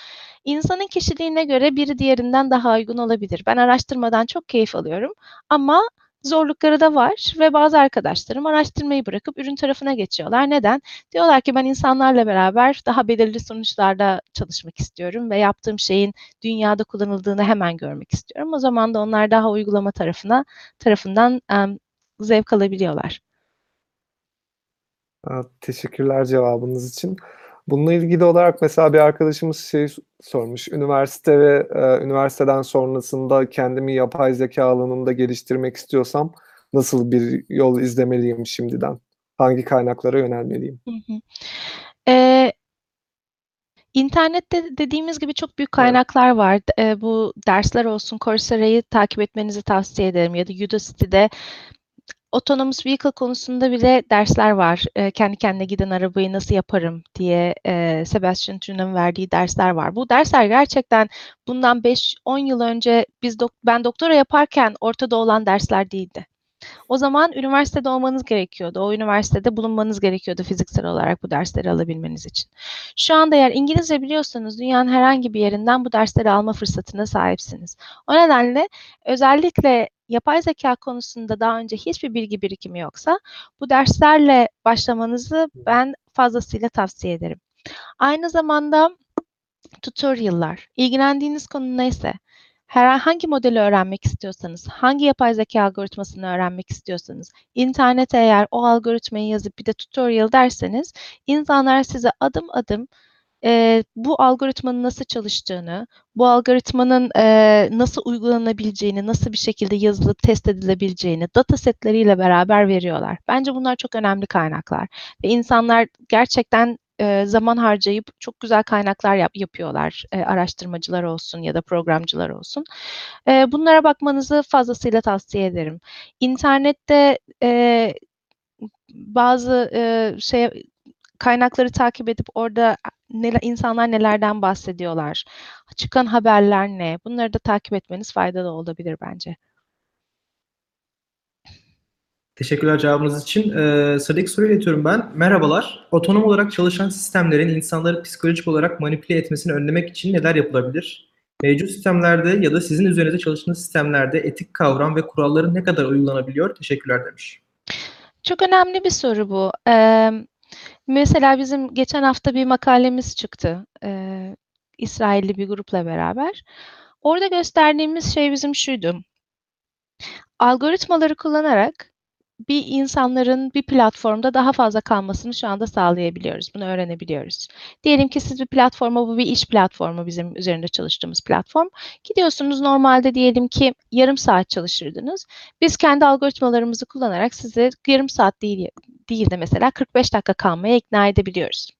İnsanın kişiliğine göre biri diğerinden daha uygun olabilir. Ben araştırmadan çok keyif alıyorum ama zorlukları da var ve bazı arkadaşlarım araştırmayı bırakıp ürün tarafına geçiyorlar. Neden? Diyorlar ki ben insanlarla beraber daha belirli sonuçlarda çalışmak istiyorum ve yaptığım şeyin dünyada kullanıldığını hemen görmek istiyorum. O zaman da onlar daha uygulama tarafına tarafından em, zevk alabiliyorlar. Aa, Teşekkürler cevabınız için. Bununla ilgili olarak mesela bir arkadaşımız şey sormuş. Üniversite ve e, üniversiteden sonrasında kendimi yapay zeka alanında geliştirmek istiyorsam nasıl bir yol izlemeliyim şimdiden? Hangi kaynaklara yönelmeliyim? Hı hı. Ee, internette dediğimiz gibi çok büyük kaynaklar var. Ee, bu dersler olsun, Coursera'yı takip etmenizi tavsiye ederim ya da Udacity'de autonomous vehicle konusunda bile dersler var. Ee, kendi kendine giden arabayı nasıl yaparım diye e, Sebastian Tuna'nın verdiği dersler var. Bu dersler gerçekten bundan 5-10 yıl önce biz dok- ben doktora yaparken ortada olan dersler değildi. O zaman üniversitede olmanız gerekiyordu. O üniversitede bulunmanız gerekiyordu fiziksel olarak bu dersleri alabilmeniz için. Şu anda eğer İngilizce biliyorsanız dünyanın herhangi bir yerinden bu dersleri alma fırsatına sahipsiniz. O nedenle özellikle yapay zeka konusunda daha önce hiçbir bilgi birikimi yoksa bu derslerle başlamanızı ben fazlasıyla tavsiye ederim. Aynı zamanda tutorial'lar, ilgilendiğiniz konu neyse, herhangi modeli öğrenmek istiyorsanız, hangi yapay zeka algoritmasını öğrenmek istiyorsanız, internete eğer o algoritmayı yazıp bir de tutorial derseniz, insanlar size adım adım e, bu algoritmanın nasıl çalıştığını, bu algoritmanın e, nasıl uygulanabileceğini, nasıl bir şekilde yazılıp test edilebileceğini data setleriyle beraber veriyorlar. Bence bunlar çok önemli kaynaklar ve insanlar gerçekten e, zaman harcayıp çok güzel kaynaklar yap- yapıyorlar. E, araştırmacılar olsun ya da programcılar olsun. E, bunlara bakmanızı fazlasıyla tavsiye ederim. İnternette e, bazı e, şey kaynakları takip edip orada neler, insanlar nelerden bahsediyorlar, çıkan haberler ne, bunları da takip etmeniz faydalı olabilir bence. Teşekkürler cevabınız için. Ee, sıradaki soruyu iletiyorum ben. Merhabalar. Otonom olarak çalışan sistemlerin insanları psikolojik olarak manipüle etmesini önlemek için neler yapılabilir? Mevcut sistemlerde ya da sizin üzerinize çalıştığınız sistemlerde etik kavram ve kuralların ne kadar uygulanabiliyor? Teşekkürler demiş. Çok önemli bir soru bu. Ee, mesela bizim geçen hafta bir makalemiz çıktı. Ee, İsrailli bir grupla beraber. Orada gösterdiğimiz şey bizim şuydu. Algoritmaları kullanarak bir insanların bir platformda daha fazla kalmasını şu anda sağlayabiliyoruz. Bunu öğrenebiliyoruz. Diyelim ki siz bir platforma, bu bir iş platformu bizim üzerinde çalıştığımız platform. Gidiyorsunuz normalde diyelim ki yarım saat çalışırdınız. Biz kendi algoritmalarımızı kullanarak sizi yarım saat değil, değil de mesela 45 dakika kalmaya ikna edebiliyoruz.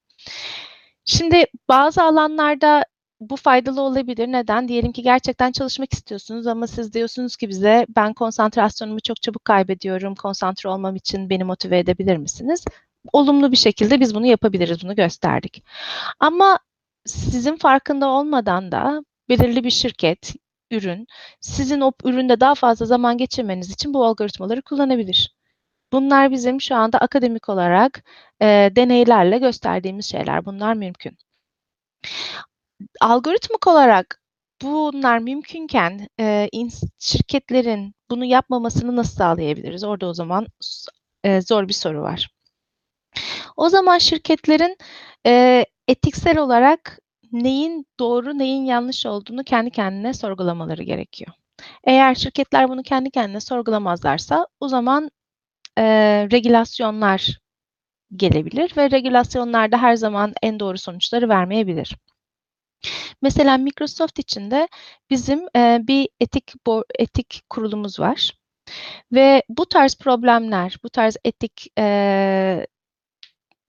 Şimdi bazı alanlarda bu faydalı olabilir. Neden? Diyelim ki gerçekten çalışmak istiyorsunuz ama siz diyorsunuz ki bize ben konsantrasyonumu çok çabuk kaybediyorum. Konsantre olmam için beni motive edebilir misiniz? Olumlu bir şekilde biz bunu yapabiliriz. Bunu gösterdik. Ama sizin farkında olmadan da belirli bir şirket, ürün, sizin o üründe daha fazla zaman geçirmeniz için bu algoritmaları kullanabilir. Bunlar bizim şu anda akademik olarak e, deneylerle gösterdiğimiz şeyler. Bunlar mümkün algoritmik olarak bunlar mümkünken e, şirketlerin bunu yapmamasını nasıl sağlayabiliriz? Orada o zaman e, zor bir soru var. O zaman şirketlerin e, etiksel olarak neyin doğru, neyin yanlış olduğunu kendi kendine sorgulamaları gerekiyor. Eğer şirketler bunu kendi kendine sorgulamazlarsa o zaman e, regülasyonlar gelebilir ve regülasyonlar da her zaman en doğru sonuçları vermeyebilir. Mesela Microsoft içinde bizim e, bir etik etik kurulumuz var ve bu tarz problemler, bu tarz etik e,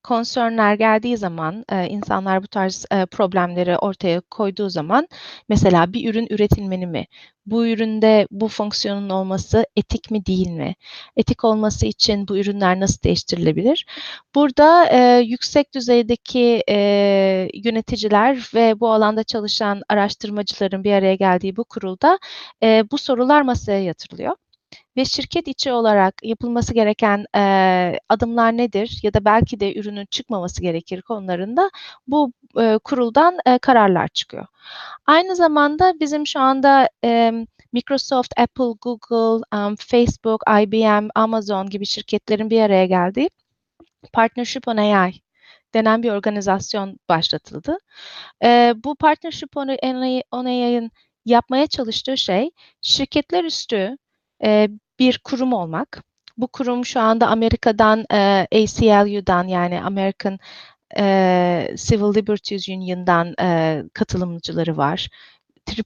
concernler geldiği zaman, e, insanlar bu tarz e, problemleri ortaya koyduğu zaman, mesela bir ürün üretilmeli mi? Bu üründe bu fonksiyonun olması etik mi değil mi? Etik olması için bu ürünler nasıl değiştirilebilir? Burada e, yüksek düzeydeki e, yöneticiler ve bu alanda çalışan araştırmacıların bir araya geldiği bu kurulda e, bu sorular masaya yatırılıyor ve şirket içi olarak yapılması gereken e, adımlar nedir ya da belki de ürünün çıkmaması gerekir konularında bu e, kuruldan e, kararlar çıkıyor. Aynı zamanda bizim şu anda e, Microsoft, Apple, Google, um, Facebook, IBM, Amazon gibi şirketlerin bir araya geldiği Partnership on AI denen bir organizasyon başlatıldı. Ee, bu Partnership on AI'ın yapmaya çalıştığı şey şirketler üstü e, bir kurum olmak. Bu kurum şu anda Amerika'dan e, ACLU'dan yani American e, Civil Liberties Union'dan e, katılımcıları var.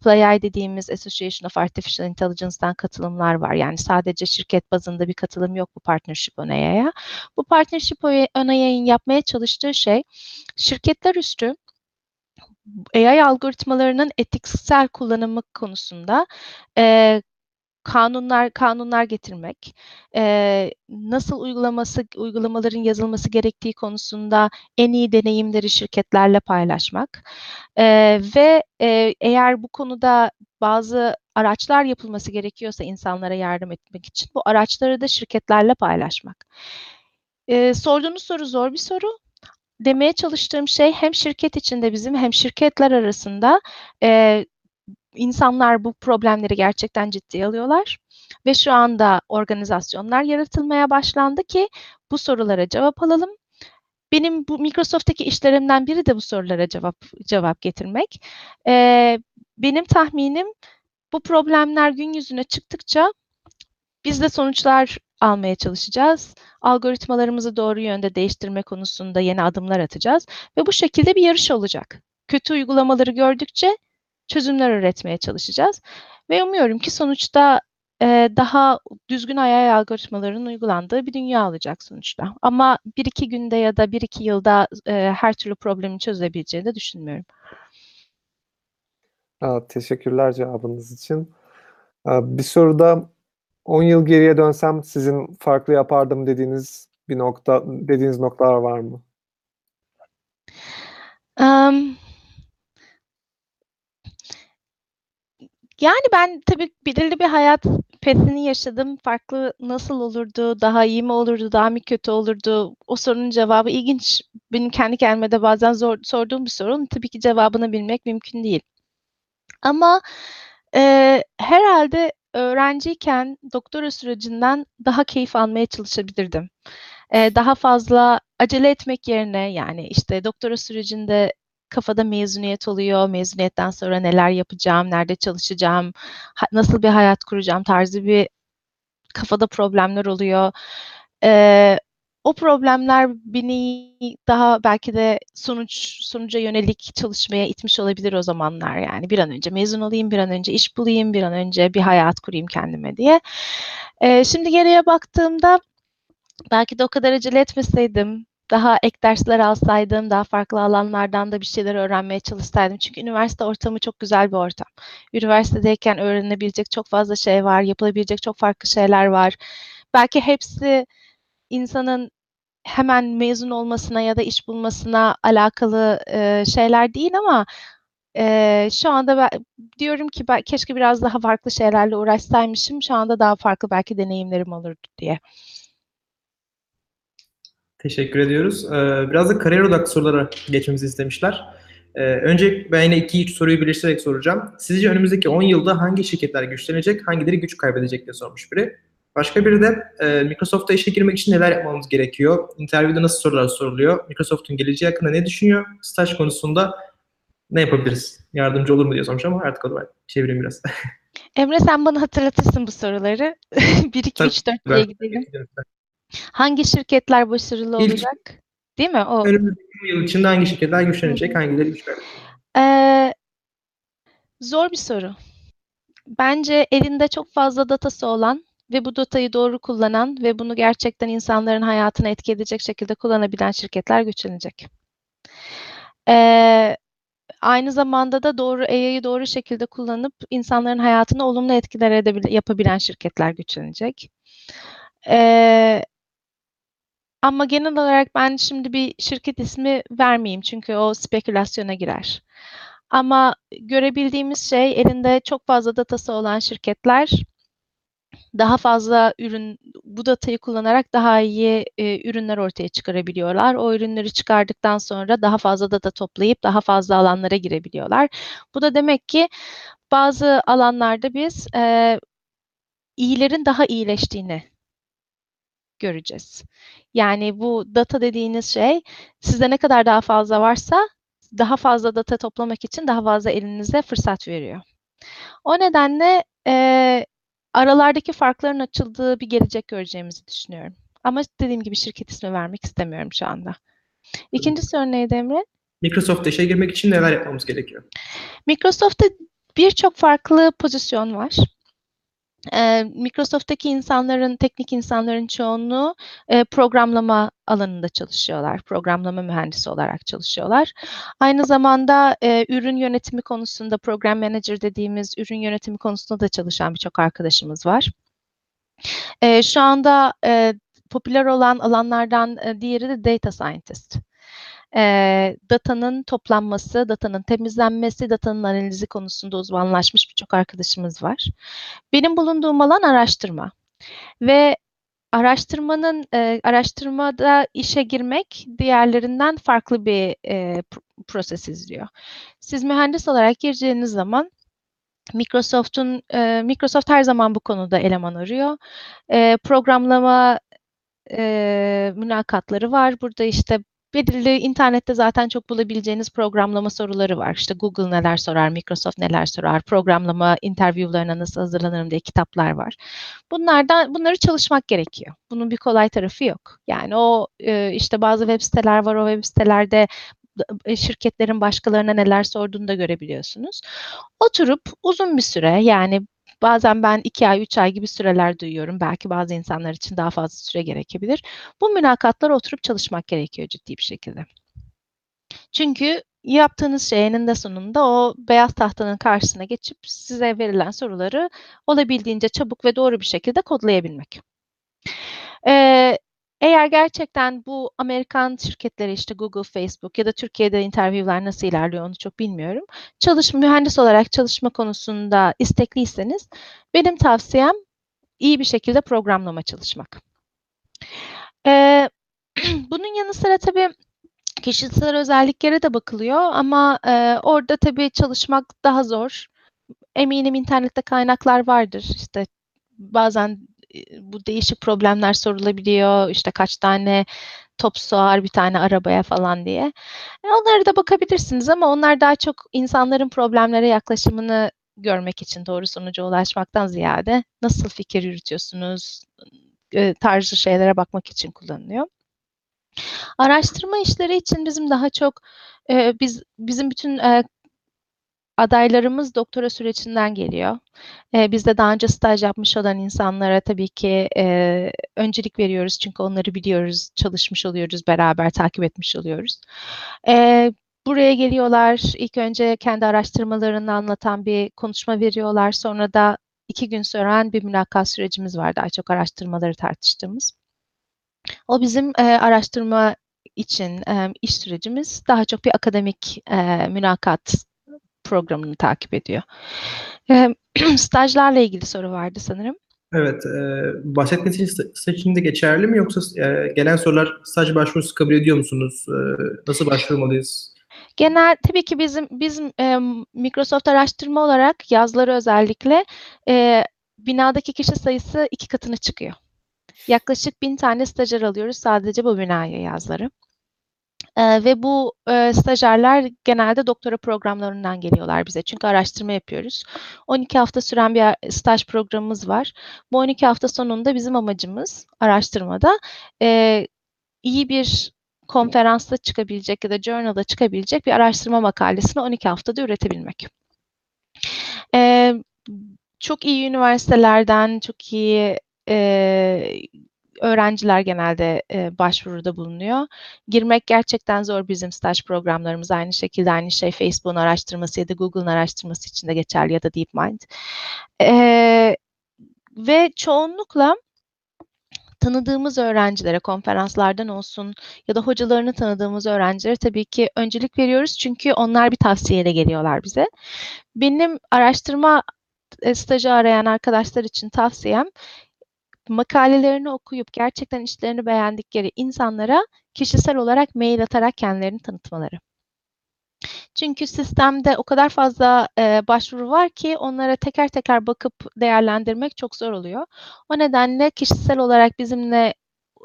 AAAI dediğimiz Association of Artificial Intelligence'dan katılımlar var. Yani sadece şirket bazında bir katılım yok bu Partnership on AI'ya. Bu Partnership on AI'nin yapmaya çalıştığı şey şirketler üstü AI algoritmalarının etiksel kullanımı konusunda e, kanunlar kanunlar getirmek, e, nasıl uygulaması uygulamaların yazılması gerektiği konusunda en iyi deneyimleri şirketlerle paylaşmak. E, ve e, eğer bu konuda bazı araçlar yapılması gerekiyorsa insanlara yardım etmek için bu araçları da şirketlerle paylaşmak. E, sorduğunuz soru zor bir soru. Demeye çalıştığım şey hem şirket içinde bizim hem şirketler arasında e, insanlar bu problemleri gerçekten ciddiye alıyorlar ve şu anda organizasyonlar yaratılmaya başlandı ki bu sorulara cevap alalım. Benim bu Microsoft'taki işlerimden biri de bu sorulara cevap cevap getirmek. E, benim tahminim bu problemler gün yüzüne çıktıkça biz de sonuçlar almaya çalışacağız. Algoritmalarımızı doğru yönde değiştirme konusunda yeni adımlar atacağız ve bu şekilde bir yarış olacak. Kötü uygulamaları gördükçe çözümler üretmeye çalışacağız ve umuyorum ki sonuçta e, daha düzgün AI algoritmaların uygulandığı bir dünya olacak sonuçta. Ama bir iki günde ya da bir iki yılda e, her türlü problemi çözebileceğini de düşünmüyorum. Aa, teşekkürler cevabınız için. Aa, bir soruda 10 yıl geriye dönsem sizin farklı yapardım dediğiniz bir nokta dediğiniz noktalar var mı? Um, yani ben tabii belirli bir hayat pesini yaşadım. Farklı nasıl olurdu, daha iyi mi olurdu, daha mı kötü olurdu? O sorunun cevabı ilginç. Benim kendi kendime de bazen zor, sorduğum bir sorun. Tabii ki cevabını bilmek mümkün değil. Ama e, herhalde öğrenciyken doktora sürecinden daha keyif almaya çalışabilirdim. E, daha fazla acele etmek yerine yani işte doktora sürecinde kafada mezuniyet oluyor. Mezuniyetten sonra neler yapacağım, nerede çalışacağım, nasıl bir hayat kuracağım tarzı bir kafada problemler oluyor. Ee, o problemler beni daha belki de sonuç sonuca yönelik çalışmaya itmiş olabilir o zamanlar yani bir an önce mezun olayım, bir an önce iş bulayım, bir an önce bir hayat kurayım kendime diye. Ee, şimdi geriye baktığımda belki de o kadar acele etmeseydim, daha ek dersler alsaydım, daha farklı alanlardan da bir şeyler öğrenmeye çalışsaydım. Çünkü üniversite ortamı çok güzel bir ortam. Üniversitedeyken öğrenebilecek çok fazla şey var, yapılabilecek çok farklı şeyler var. Belki hepsi insanın hemen mezun olmasına ya da iş bulmasına alakalı e, şeyler değil ama e, şu anda ben, diyorum ki ben, keşke biraz daha farklı şeylerle uğraşsaymışım. Şu anda daha farklı belki deneyimlerim olurdu diye. Teşekkür ediyoruz. Ee, biraz da kariyer odaklı sorulara geçmemizi istemişler. Ee, önce ben yine iki üç soruyu birleştirerek soracağım. Sizce önümüzdeki 10 yılda hangi şirketler güçlenecek, hangileri güç kaybedecek diye sormuş biri. Başka biri de e, Microsoft'a işe girmek için neler yapmamız gerekiyor? İnterview'de nasıl sorular soruluyor? Microsoft'un geleceği hakkında ne düşünüyor? Staj konusunda ne yapabiliriz? Yardımcı olur mu diye sormuş ama artık o da çevireyim biraz. Emre sen bana hatırlatırsın bu soruları. 1, 2, 3, 4 diye gidelim. Hangi şirketler başarılı İlk- olacak? Değil mi? O. Önümüzdeki 10 yıl içinde hangi şirketler güçlenecek, hangileri güç kaybedecek? Ee, zor bir soru. Bence elinde çok fazla datası olan ve bu datayı doğru kullanan ve bunu gerçekten insanların hayatına etki edecek şekilde kullanabilen şirketler güçlenecek. Ee, aynı zamanda da doğru AI'yı doğru şekilde kullanıp insanların hayatına olumlu etkiler edebil- yapabilen şirketler güçlenecek. Ee, ama genel olarak ben şimdi bir şirket ismi vermeyeyim çünkü o spekülasyona girer. Ama görebildiğimiz şey elinde çok fazla datası olan şirketler daha fazla ürün bu datayı kullanarak daha iyi e, ürünler ortaya çıkarabiliyorlar. O ürünleri çıkardıktan sonra daha fazla data toplayıp daha fazla alanlara girebiliyorlar. Bu da demek ki bazı alanlarda biz e, iyilerin daha iyileştiğini göreceğiz. Yani bu data dediğiniz şey sizde ne kadar daha fazla varsa daha fazla data toplamak için daha fazla elinize fırsat veriyor. O nedenle e, aralardaki farkların açıldığı bir gelecek göreceğimizi düşünüyorum. Ama dediğim gibi şirket ismi vermek istemiyorum şu anda. İkinci soru neydi Emre? Microsoft'ta işe girmek için neler yapmamız gerekiyor? Microsoft'ta birçok farklı pozisyon var. Ee, Microsoft'taki insanların, teknik insanların çoğunluğu e, programlama alanında çalışıyorlar. Programlama mühendisi olarak çalışıyorlar. Aynı zamanda e, ürün yönetimi konusunda, program manager dediğimiz ürün yönetimi konusunda da çalışan birçok arkadaşımız var. E, şu anda e, popüler olan alanlardan e, diğeri de data scientist. E, datanın toplanması, datanın temizlenmesi, datanın analizi konusunda uzmanlaşmış birçok arkadaşımız var. Benim bulunduğum alan araştırma ve araştırmanın e, araştırmada işe girmek diğerlerinden farklı bir e, proses izliyor. Siz mühendis olarak gireceğiniz zaman Microsoft'un e, Microsoft her zaman bu konuda eleman arıyor. E, programlama e, mülakatları var. Burada işte belirli internette zaten çok bulabileceğiniz programlama soruları var. İşte Google neler sorar, Microsoft neler sorar, programlama interviewlarına nasıl hazırlanırım diye kitaplar var. Bunlardan bunları çalışmak gerekiyor. Bunun bir kolay tarafı yok. Yani o e, işte bazı web siteler var. O web sitelerde şirketlerin başkalarına neler sorduğunu da görebiliyorsunuz. Oturup uzun bir süre yani Bazen ben iki ay, üç ay gibi süreler duyuyorum. Belki bazı insanlar için daha fazla süre gerekebilir. Bu mülakatlara oturup çalışmak gerekiyor ciddi bir şekilde. Çünkü yaptığınız şey eninde sonunda o beyaz tahtanın karşısına geçip size verilen soruları olabildiğince çabuk ve doğru bir şekilde kodlayabilmek. Ee, eğer gerçekten bu Amerikan şirketleri işte Google, Facebook ya da Türkiye'de interviewler nasıl ilerliyor onu çok bilmiyorum. Çalışma mühendis olarak çalışma konusunda istekliyseniz benim tavsiyem iyi bir şekilde programlama çalışmak. Ee, bunun yanı sıra tabii kişisel özelliklere de bakılıyor ama e, orada tabii çalışmak daha zor. Eminim internette kaynaklar vardır. İşte bazen bu değişik problemler sorulabiliyor. İşte kaç tane top sığar bir tane arabaya falan diye. E, onlara da bakabilirsiniz ama onlar daha çok insanların problemlere yaklaşımını görmek için doğru sonuca ulaşmaktan ziyade nasıl fikir yürütüyorsunuz tarzı şeylere bakmak için kullanılıyor. Araştırma işleri için bizim daha çok e, biz bizim bütün e, adaylarımız doktora sürecinden geliyor. E, biz de daha önce staj yapmış olan insanlara tabii ki e, öncelik veriyoruz çünkü onları biliyoruz, çalışmış oluyoruz, beraber takip etmiş oluyoruz. E, buraya geliyorlar, ilk önce kendi araştırmalarını anlatan bir konuşma veriyorlar, sonra da iki gün süren bir mülakat sürecimiz var daha çok araştırmaları tartıştığımız. O bizim e, araştırma için e, iş sürecimiz daha çok bir akademik e, mülakat programını takip ediyor. E, stajlarla ilgili soru vardı sanırım. Evet, e, staj için de geçerli mi yoksa e, gelen sorular staj başvurusu kabul ediyor musunuz? E, nasıl başvurmalıyız? Genel tabii ki bizim bizim e, Microsoft araştırma olarak yazları özellikle e, binadaki kişi sayısı iki katına çıkıyor. Yaklaşık bin tane stajyer alıyoruz sadece bu binaya yazları. Ee, ve bu e, stajyerler genelde doktora programlarından geliyorlar bize. Çünkü araştırma yapıyoruz. 12 hafta süren bir staj programımız var. Bu 12 hafta sonunda bizim amacımız araştırmada e, iyi bir konferansta çıkabilecek ya da journalda çıkabilecek bir araştırma makalesini 12 haftada üretebilmek. E, çok iyi üniversitelerden, çok iyi e, öğrenciler genelde e, başvuruda bulunuyor. Girmek gerçekten zor bizim staj programlarımız. Aynı şekilde aynı şey Facebook'un araştırması ya da Google'ın araştırması için de geçerli ya da DeepMind. E, ve çoğunlukla tanıdığımız öğrencilere, konferanslardan olsun ya da hocalarını tanıdığımız öğrencilere tabii ki öncelik veriyoruz. Çünkü onlar bir tavsiyeyle geliyorlar bize. Benim araştırma stajı arayan arkadaşlar için tavsiyem makalelerini okuyup gerçekten işlerini beğendikleri insanlara kişisel olarak mail atarak kendilerini tanıtmaları. Çünkü sistemde o kadar fazla e, başvuru var ki onlara teker teker bakıp değerlendirmek çok zor oluyor. O nedenle kişisel olarak bizimle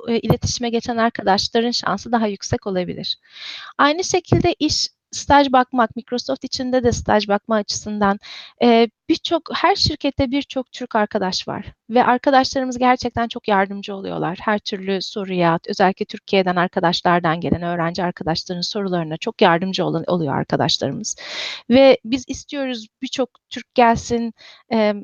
e, iletişime geçen arkadaşların şansı daha yüksek olabilir. Aynı şekilde iş staj bakmak, Microsoft içinde de staj bakma açısından e, birçok her şirkette birçok Türk arkadaş var ve arkadaşlarımız gerçekten çok yardımcı oluyorlar. Her türlü soruya, özellikle Türkiye'den arkadaşlardan gelen öğrenci arkadaşların sorularına çok yardımcı olan, oluyor arkadaşlarımız. Ve biz istiyoruz birçok Türk gelsin, e,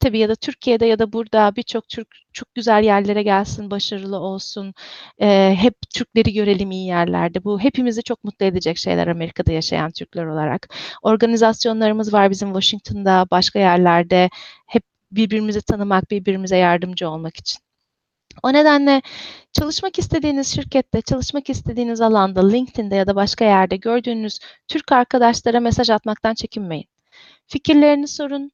tabii ya da Türkiye'de ya da burada birçok Türk çok güzel yerlere gelsin, başarılı olsun. Ee, hep Türkleri görelim iyi yerlerde. Bu hepimizi çok mutlu edecek şeyler Amerika'da yaşayan Türkler olarak. Organizasyonlarımız var bizim Washington'da, başka yerlerde. Hep birbirimizi tanımak, birbirimize yardımcı olmak için. O nedenle çalışmak istediğiniz şirkette, çalışmak istediğiniz alanda, LinkedIn'de ya da başka yerde gördüğünüz Türk arkadaşlara mesaj atmaktan çekinmeyin. Fikirlerini sorun,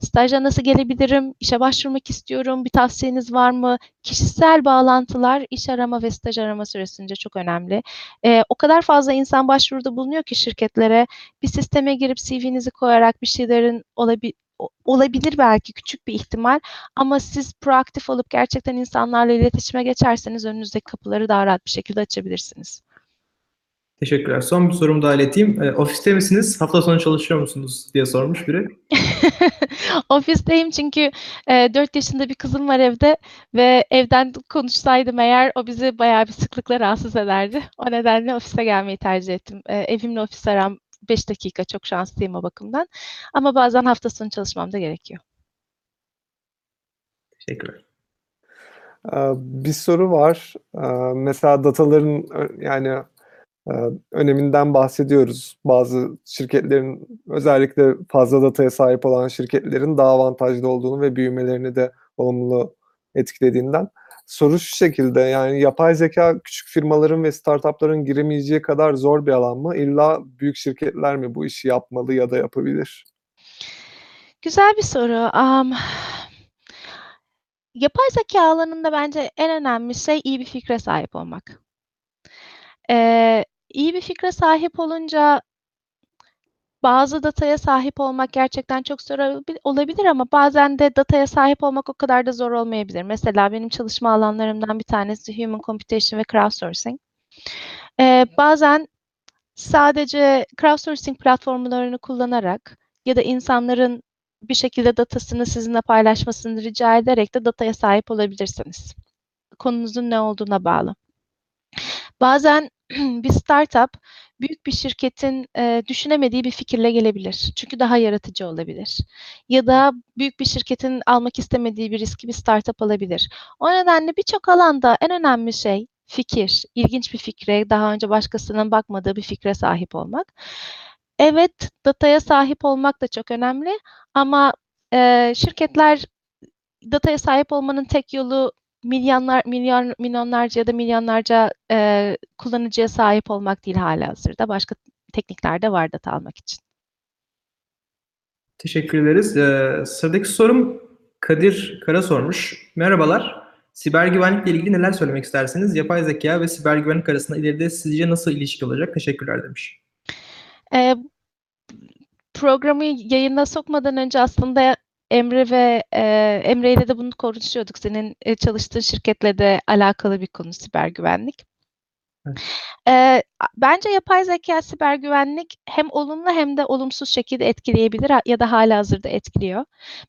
Staja nasıl gelebilirim? İşe başvurmak istiyorum. Bir tavsiyeniz var mı? Kişisel bağlantılar iş arama ve staj arama süresince çok önemli. Ee, o kadar fazla insan başvuruda bulunuyor ki şirketlere bir sisteme girip CV'nizi koyarak bir şeylerin olabi olabilir belki küçük bir ihtimal ama siz proaktif olup gerçekten insanlarla iletişime geçerseniz önünüzdeki kapıları daha rahat bir şekilde açabilirsiniz. Teşekkürler. Son bir sorumu daha ileteyim. E, ofiste misiniz? Hafta sonu çalışıyor musunuz diye sormuş biri. Ofisteyim çünkü e, 4 yaşında bir kızım var evde ve evden konuşsaydım eğer o bizi bayağı bir sıklıkla rahatsız ederdi. O nedenle ofise gelmeyi tercih ettim. E, evimle ofis aram 5 dakika çok şanslıyım o bakımdan. Ama bazen hafta sonu çalışmam da gerekiyor. Teşekkürler. Bir soru var. Mesela dataların yani öneminden bahsediyoruz. Bazı şirketlerin özellikle fazla dataya sahip olan şirketlerin daha avantajlı olduğunu ve büyümelerini de olumlu etkilediğinden. Soru şu şekilde yani yapay zeka küçük firmaların ve startupların giremeyeceği kadar zor bir alan mı? İlla büyük şirketler mi bu işi yapmalı ya da yapabilir? Güzel bir soru. Um, yapay zeka alanında bence en önemli şey iyi bir fikre sahip olmak. Ee, iyi bir fikre sahip olunca bazı dataya sahip olmak gerçekten çok zor olabilir ama bazen de dataya sahip olmak o kadar da zor olmayabilir. Mesela benim çalışma alanlarımdan bir tanesi Human Computation ve Crowdsourcing. Ee, bazen sadece crowdsourcing platformlarını kullanarak ya da insanların bir şekilde datasını sizinle paylaşmasını rica ederek de dataya sahip olabilirsiniz. Konunuzun ne olduğuna bağlı. Bazen bir startup büyük bir şirketin e, düşünemediği bir fikirle gelebilir. Çünkü daha yaratıcı olabilir. Ya da büyük bir şirketin almak istemediği bir riski bir startup alabilir. O nedenle birçok alanda en önemli şey fikir, ilginç bir fikre, daha önce başkasının bakmadığı bir fikre sahip olmak. Evet, dataya sahip olmak da çok önemli ama e, şirketler dataya sahip olmanın tek yolu milyonlar, milyon, milyonlarca ya da milyonlarca e, kullanıcıya sahip olmak değil hala hazırda. Başka teknikler de var data almak için. Teşekkür ederiz. Ee, sıradaki sorum Kadir Kara sormuş. Merhabalar. Siber güvenlikle ilgili neler söylemek istersiniz? Yapay zeka ve siber güvenlik arasında ileride sizce nasıl ilişki olacak? Teşekkürler demiş. Ee, programı yayına sokmadan önce aslında Emre ve e, Emre ile de bunu konuşuyorduk. Senin e, çalıştığın şirketle de alakalı bir konu siber güvenlik. Evet. E, bence yapay zeka siber güvenlik hem olumlu hem de olumsuz şekilde etkileyebilir ya da hala hazırda etkiliyor.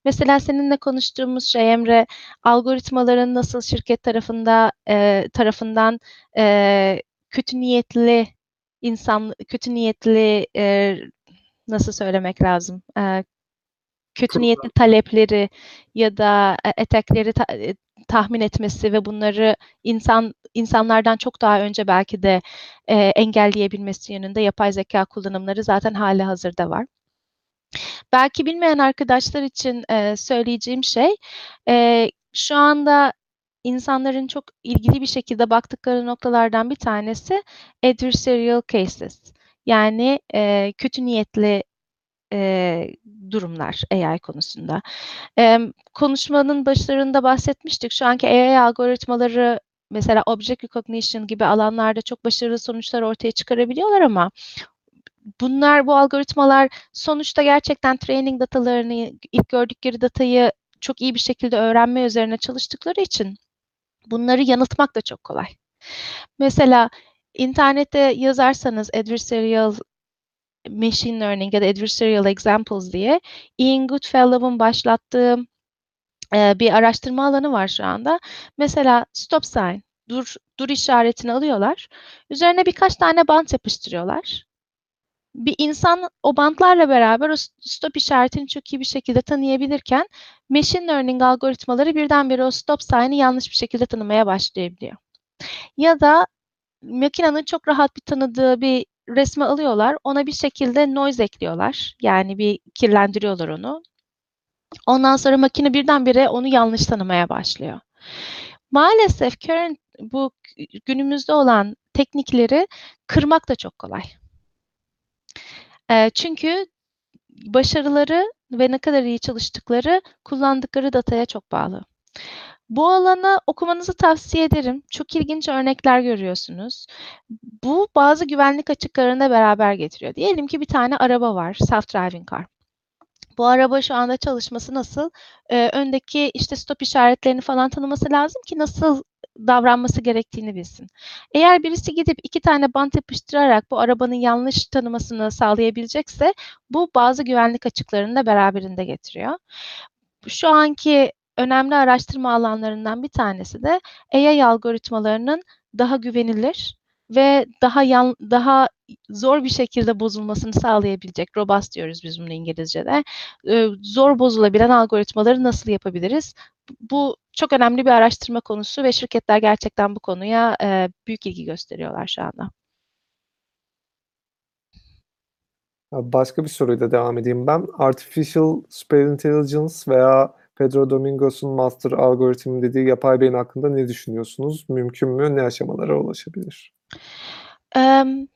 Mesela seninle konuştuğumuz şey Emre, algoritmaların nasıl şirket tarafında e, tarafından e, kötü niyetli insan, kötü niyetli e, nasıl söylemek lazım? E, kötü niyetli talepleri ya da e, etekleri ta, e, tahmin etmesi ve bunları insan insanlardan çok daha önce belki de e, engelleyebilmesi yönünde yapay zeka kullanımları zaten hali hazırda var. Belki bilmeyen arkadaşlar için e, söyleyeceğim şey e, şu anda insanların çok ilgili bir şekilde baktıkları noktalardan bir tanesi adversarial cases. Yani e, kötü niyetli e, durumlar AI konusunda. E, konuşmanın başlarında bahsetmiştik. Şu anki AI algoritmaları mesela object recognition gibi alanlarda çok başarılı sonuçlar ortaya çıkarabiliyorlar ama bunlar, bu algoritmalar sonuçta gerçekten training datalarını, ilk gördükleri datayı çok iyi bir şekilde öğrenme üzerine çalıştıkları için bunları yanıltmak da çok kolay. Mesela internette yazarsanız adversarial machine learning ya da adversarial examples diye Ian Goodfellow'un başlattığı e, bir araştırma alanı var şu anda. Mesela stop sign, dur dur işaretini alıyorlar. Üzerine birkaç tane bant yapıştırıyorlar. Bir insan o bantlarla beraber o stop işaretini çok iyi bir şekilde tanıyabilirken machine learning algoritmaları birdenbire o stop sign'ı yanlış bir şekilde tanımaya başlayabiliyor. Ya da makinenin çok rahat bir tanıdığı bir resmi alıyorlar. Ona bir şekilde noise ekliyorlar. Yani bir kirlendiriyorlar onu. Ondan sonra makine birdenbire onu yanlış tanımaya başlıyor. Maalesef current bu günümüzde olan teknikleri kırmak da çok kolay. E, çünkü başarıları ve ne kadar iyi çalıştıkları kullandıkları dataya çok bağlı. Bu alanı okumanızı tavsiye ederim. Çok ilginç örnekler görüyorsunuz. Bu bazı güvenlik açıklarını da beraber getiriyor. Diyelim ki bir tane araba var, self-driving car. Bu araba şu anda çalışması nasıl? Ee, öndeki işte stop işaretlerini falan tanıması lazım ki nasıl davranması gerektiğini bilsin. Eğer birisi gidip iki tane bant yapıştırarak bu arabanın yanlış tanımasını sağlayabilecekse bu bazı güvenlik açıklarını da beraberinde getiriyor. Şu anki önemli araştırma alanlarından bir tanesi de AI algoritmalarının daha güvenilir ve daha yan, daha zor bir şekilde bozulmasını sağlayabilecek, robust diyoruz biz bunu İngilizce'de, e, zor bozulabilen algoritmaları nasıl yapabiliriz? Bu çok önemli bir araştırma konusu ve şirketler gerçekten bu konuya e, büyük ilgi gösteriyorlar şu anda. Başka bir soruyla devam edeyim ben. Artificial Superintelligence veya Pedro Domingos'un master algoritmi dediği yapay beyin hakkında ne düşünüyorsunuz? Mümkün mü? Ne aşamalara ulaşabilir? Um,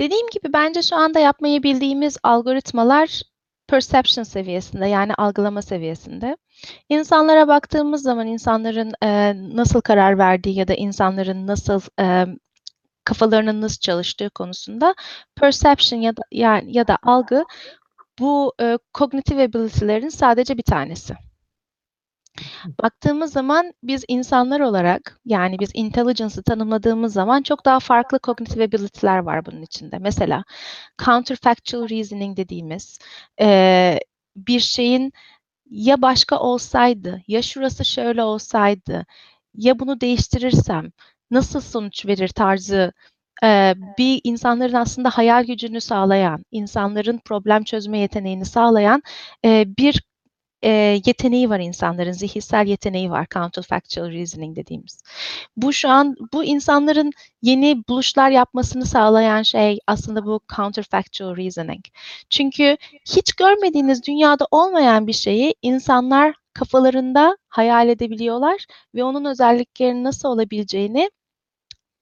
dediğim gibi bence şu anda yapmayı bildiğimiz algoritmalar perception seviyesinde yani algılama seviyesinde. İnsanlara baktığımız zaman insanların e, nasıl karar verdiği ya da insanların nasıl e, kafalarının nasıl çalıştığı konusunda perception ya da yani ya da algı bu e, cognitive ability'lerin sadece bir tanesi. Baktığımız zaman biz insanlar olarak yani biz intelligence'ı tanımladığımız zaman çok daha farklı cognitive ability'ler var bunun içinde. Mesela counterfactual reasoning dediğimiz e, bir şeyin ya başka olsaydı, ya şurası şöyle olsaydı, ya bunu değiştirirsem nasıl sonuç verir tarzı e, bir insanların aslında hayal gücünü sağlayan, insanların problem çözme yeteneğini sağlayan e, bir e, yeteneği var insanların, zihinsel yeteneği var, counterfactual reasoning dediğimiz. Bu şu an, bu insanların yeni buluşlar yapmasını sağlayan şey aslında bu counterfactual reasoning. Çünkü hiç görmediğiniz dünyada olmayan bir şeyi insanlar kafalarında hayal edebiliyorlar ve onun özelliklerinin nasıl olabileceğini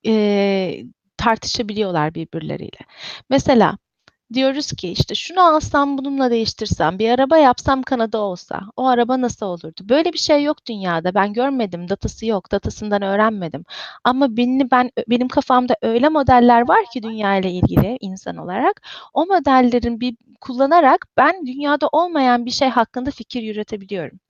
e, tartışabiliyorlar birbirleriyle. Mesela diyoruz ki işte şunu alsam bununla değiştirsem bir araba yapsam Kanada olsa o araba nasıl olurdu? Böyle bir şey yok dünyada. Ben görmedim. Datası yok. Datasından öğrenmedim. Ama beni ben benim kafamda öyle modeller var ki dünya ile ilgili insan olarak o modellerin bir kullanarak ben dünyada olmayan bir şey hakkında fikir yürütebiliyorum.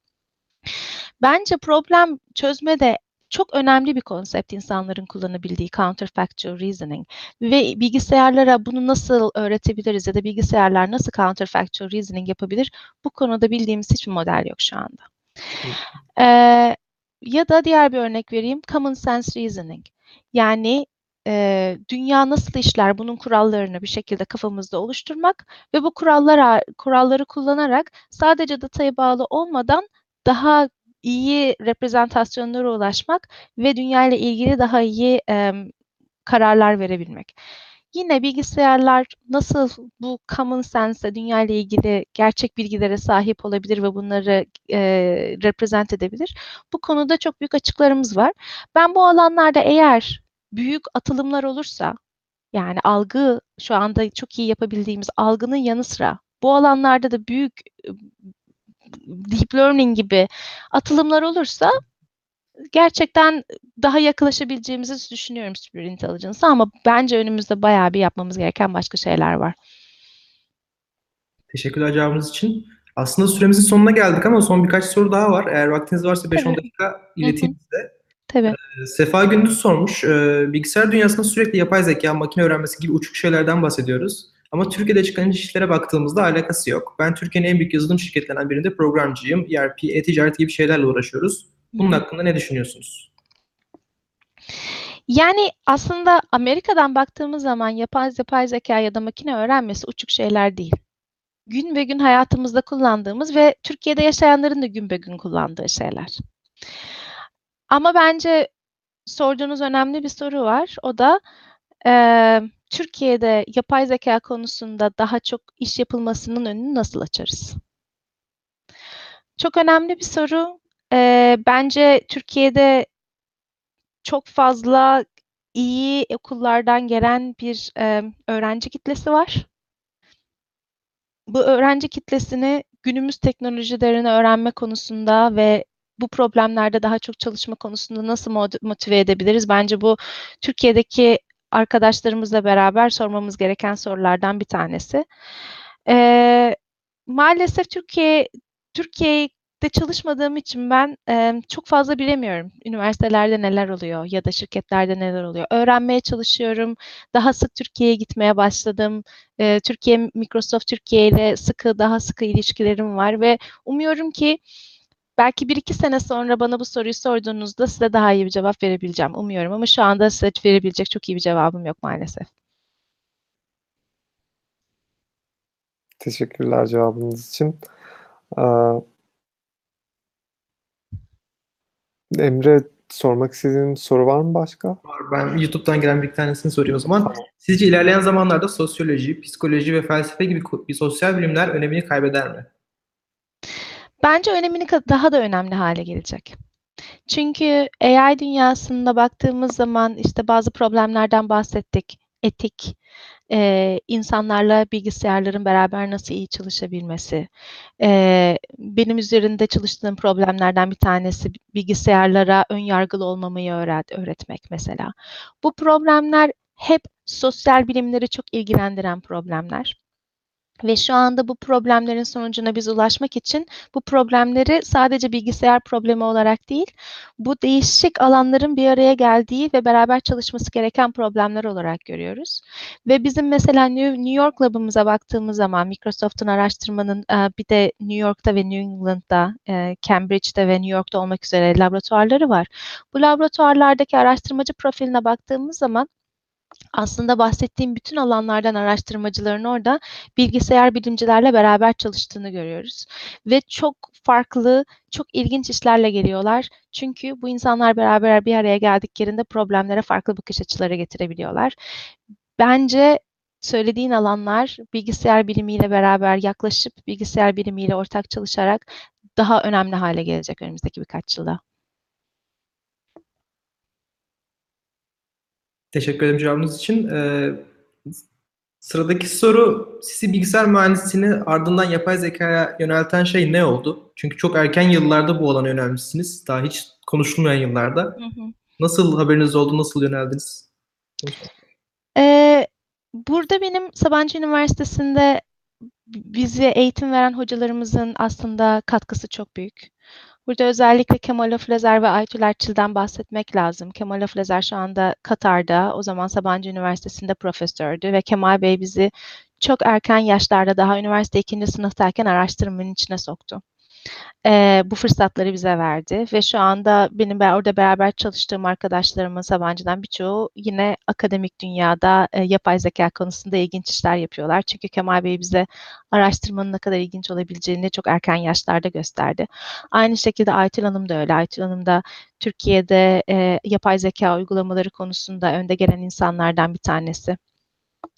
Bence problem çözmede çok önemli bir konsept insanların kullanabildiği counterfactual reasoning. Ve bilgisayarlara bunu nasıl öğretebiliriz ya da bilgisayarlar nasıl counterfactual reasoning yapabilir? Bu konuda bildiğimiz hiçbir model yok şu anda. Ee, ya da diğer bir örnek vereyim common sense reasoning. Yani e, dünya nasıl işler bunun kurallarını bir şekilde kafamızda oluşturmak ve bu kurallar kuralları kullanarak sadece dataya bağlı olmadan daha iyi reprezentasyonlara ulaşmak ve dünya ile ilgili daha iyi e, kararlar verebilmek. Yine bilgisayarlar nasıl bu common sense dünya ile ilgili gerçek bilgilere sahip olabilir ve bunları e, represent edebilir? Bu konuda çok büyük açıklarımız var. Ben bu alanlarda eğer büyük atılımlar olursa, yani algı şu anda çok iyi yapabildiğimiz algının yanı sıra bu alanlarda da büyük deep learning gibi atılımlar olursa gerçekten daha yaklaşabileceğimizi düşünüyorum Superior Intelligence'a ama bence önümüzde bayağı bir yapmamız gereken başka şeyler var. Teşekkürler cevabınız için. Aslında süremizin sonuna geldik ama son birkaç soru daha var. Eğer vaktiniz varsa 5-10 Tabii. dakika ileteyim size. Tabii. Sefa Gündüz sormuş. Ee, Bilgisayar dünyasında sürekli yapay zeka, makine öğrenmesi gibi uçuk şeylerden bahsediyoruz. Ama Türkiye'de çıkan işlere baktığımızda alakası yok. Ben Türkiye'nin en büyük yazılım şirketlerinden birinde programcıyım. ERP, e-ticaret gibi şeylerle uğraşıyoruz. Bunun hakkında ne düşünüyorsunuz? Yani aslında Amerika'dan baktığımız zaman yapay, yapay zeka ya da makine öğrenmesi uçuk şeyler değil. Gün ve gün hayatımızda kullandığımız ve Türkiye'de yaşayanların da gün be gün kullandığı şeyler. Ama bence sorduğunuz önemli bir soru var. O da eee, Türkiye'de yapay zeka konusunda daha çok iş yapılmasının önünü nasıl açarız? Çok önemli bir soru. Eee, bence Türkiye'de çok fazla iyi okullardan gelen bir eee, öğrenci kitlesi var. Bu öğrenci kitlesini günümüz teknolojilerini öğrenme konusunda ve bu problemlerde daha çok çalışma konusunda nasıl motive edebiliriz? Bence bu Türkiye'deki arkadaşlarımızla beraber sormamız gereken sorulardan bir tanesi. Eee, maalesef Türkiye Türkiye'de çalışmadığım için ben eee, çok fazla bilemiyorum. Üniversitelerde neler oluyor ya da şirketlerde neler oluyor. Öğrenmeye çalışıyorum. Daha sık Türkiye'ye gitmeye başladım. Eee, Türkiye Microsoft Türkiye ile sıkı daha sıkı ilişkilerim var ve umuyorum ki belki bir iki sene sonra bana bu soruyu sorduğunuzda size daha iyi bir cevap verebileceğim. Umuyorum ama şu anda size verebilecek çok iyi bir cevabım yok maalesef. Teşekkürler cevabınız için. Ee, Emre sormak istediğin soru var mı başka? Var. Ben YouTube'dan gelen bir tanesini sorayım o zaman. Sizce ilerleyen zamanlarda sosyoloji, psikoloji ve felsefe gibi bir sosyal bilimler önemini kaybeder mi? Bence önemini daha da önemli hale gelecek. Çünkü AI dünyasında baktığımız zaman işte bazı problemlerden bahsettik. Etik, eee, insanlarla bilgisayarların beraber nasıl iyi çalışabilmesi. Eee, benim üzerinde çalıştığım problemlerden bir tanesi bilgisayarlara ön yargılı olmamayı öğret öğretmek mesela. Bu problemler hep sosyal bilimleri çok ilgilendiren problemler. Ve şu anda bu problemlerin sonucuna biz ulaşmak için bu problemleri sadece bilgisayar problemi olarak değil, bu değişik alanların bir araya geldiği ve beraber çalışması gereken problemler olarak görüyoruz. Ve bizim mesela New, York Lab'ımıza baktığımız zaman Microsoft'un araştırmanın e, bir de New York'ta ve New England'da, e, Cambridge'de ve New York'ta olmak üzere laboratuvarları var. Bu laboratuvarlardaki araştırmacı profiline baktığımız zaman aslında bahsettiğim bütün alanlardan araştırmacıların orada bilgisayar bilimcilerle beraber çalıştığını görüyoruz. Ve çok farklı, çok ilginç işlerle geliyorlar. Çünkü bu insanlar beraber bir araya geldiklerinde problemlere farklı bakış açıları getirebiliyorlar. Bence söylediğin alanlar bilgisayar bilimiyle beraber yaklaşıp bilgisayar bilimiyle ortak çalışarak daha önemli hale gelecek önümüzdeki birkaç yılda. Teşekkür ederim cevabınız için. Ee, sıradaki soru sizi bilgisayar mühendisliğini ardından yapay zekaya yönelten şey ne oldu? Çünkü çok erken yıllarda bu alana yönelmişsiniz. Daha hiç konuşulmayan yıllarda. Hı hı. Nasıl haberiniz oldu? Nasıl yöneldiniz? Ee, burada benim Sabancı Üniversitesi'nde bize eğitim veren hocalarımızın aslında katkısı çok büyük. Burada özellikle Kemal Aflezer ve Aytül Erçil'den bahsetmek lazım. Kemal Aflezer şu anda Katar'da, o zaman Sabancı Üniversitesi'nde profesördü ve Kemal Bey bizi çok erken yaşlarda daha üniversite ikinci sınıftayken araştırmanın içine soktu. Ee, bu fırsatları bize verdi ve şu anda benim be- orada beraber çalıştığım arkadaşlarımın Sabancı'dan birçoğu yine akademik dünyada e, yapay zeka konusunda ilginç işler yapıyorlar. Çünkü Kemal Bey bize araştırmanın ne kadar ilginç olabileceğini çok erken yaşlarda gösterdi. Aynı şekilde Aytül Hanım da öyle. Aytül Hanım da Türkiye'de e, yapay zeka uygulamaları konusunda önde gelen insanlardan bir tanesi.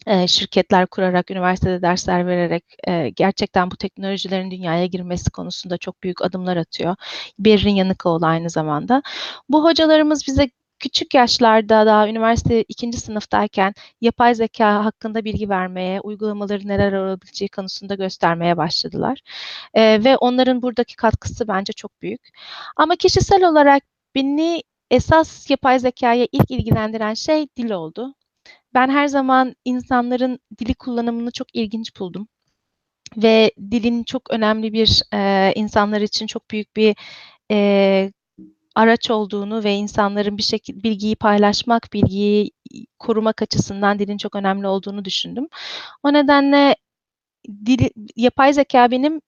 E, şirketler kurarak, üniversitede dersler vererek e, gerçekten bu teknolojilerin dünyaya girmesi konusunda çok büyük adımlar atıyor. Berrin Yanıkoğlu aynı zamanda. Bu hocalarımız bize küçük yaşlarda daha üniversite ikinci sınıftayken yapay zeka hakkında bilgi vermeye, uygulamaları neler olabileceği konusunda göstermeye başladılar. E, ve onların buradaki katkısı bence çok büyük. Ama kişisel olarak beni esas yapay zekaya ilk ilgilendiren şey dil oldu. Ben her zaman insanların dili kullanımını çok ilginç buldum. ve dilin çok önemli bir e, insanlar için çok büyük bir e, araç olduğunu ve insanların bir şekilde bilgiyi paylaşmak, bilgiyi korumak açısından dilin çok önemli olduğunu düşündüm. O nedenle dili, yapay zeka benim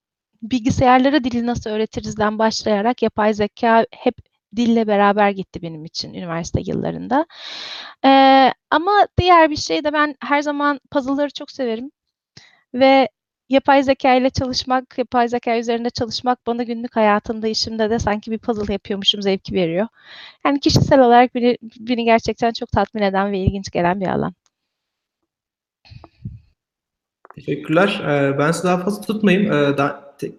bilgisayarlara dili nasıl öğretirizden başlayarak yapay zeka hep dille beraber gitti benim için üniversite yıllarında. Ee, ama diğer bir şey de ben her zaman puzzle'ları çok severim ve yapay zeka ile çalışmak, yapay zeka üzerinde çalışmak bana günlük hayatımda, işimde de sanki bir puzzle yapıyormuşum zevki veriyor. Yani kişisel olarak beni, beni gerçekten çok tatmin eden ve ilginç gelen bir alan. Teşekkürler. Ben sizi daha fazla tutmayayım.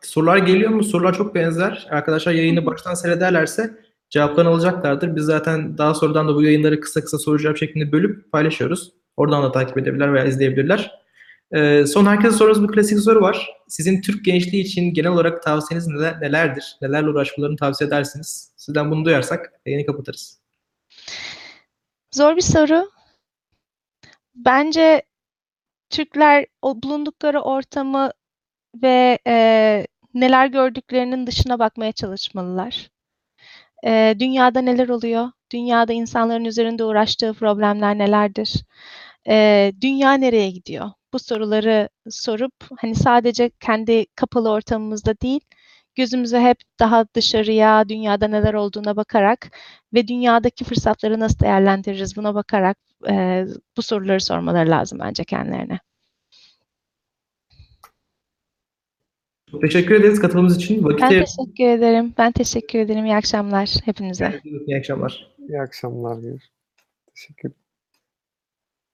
Sorular geliyor mu? Sorular çok benzer. Arkadaşlar yayını baştan seyrederlerse cevaplarını alacaklardır. Biz zaten daha sonradan da bu yayınları kısa kısa soru cevap şeklinde bölüp paylaşıyoruz. Oradan da takip edebilirler veya izleyebilirler. Ee, son herkese sorduğumuz bir klasik soru var. Sizin Türk gençliği için genel olarak tavsiyeniz neler, nelerdir? Nelerle uğraşmalarını tavsiye edersiniz? Sizden bunu duyarsak yayını kapatırız. Zor bir soru. Bence Türkler o bulundukları ortamı ve e, neler gördüklerinin dışına bakmaya çalışmalılar. E, dünyada neler oluyor? Dünyada insanların üzerinde uğraştığı problemler nelerdir? E, dünya nereye gidiyor? Bu soruları sorup hani sadece kendi kapalı ortamımızda değil, gözümüzü hep daha dışarıya, dünyada neler olduğuna bakarak ve dünyadaki fırsatları nasıl değerlendiririz buna bakarak e, bu soruları sormaları lazım bence kendilerine. Çok teşekkür ederiz katılımınız için. Vakit Ben teşekkür ederim. Ben teşekkür ederim. İyi akşamlar hepinize. iyi akşamlar. İyi akşamlar. Teşekkür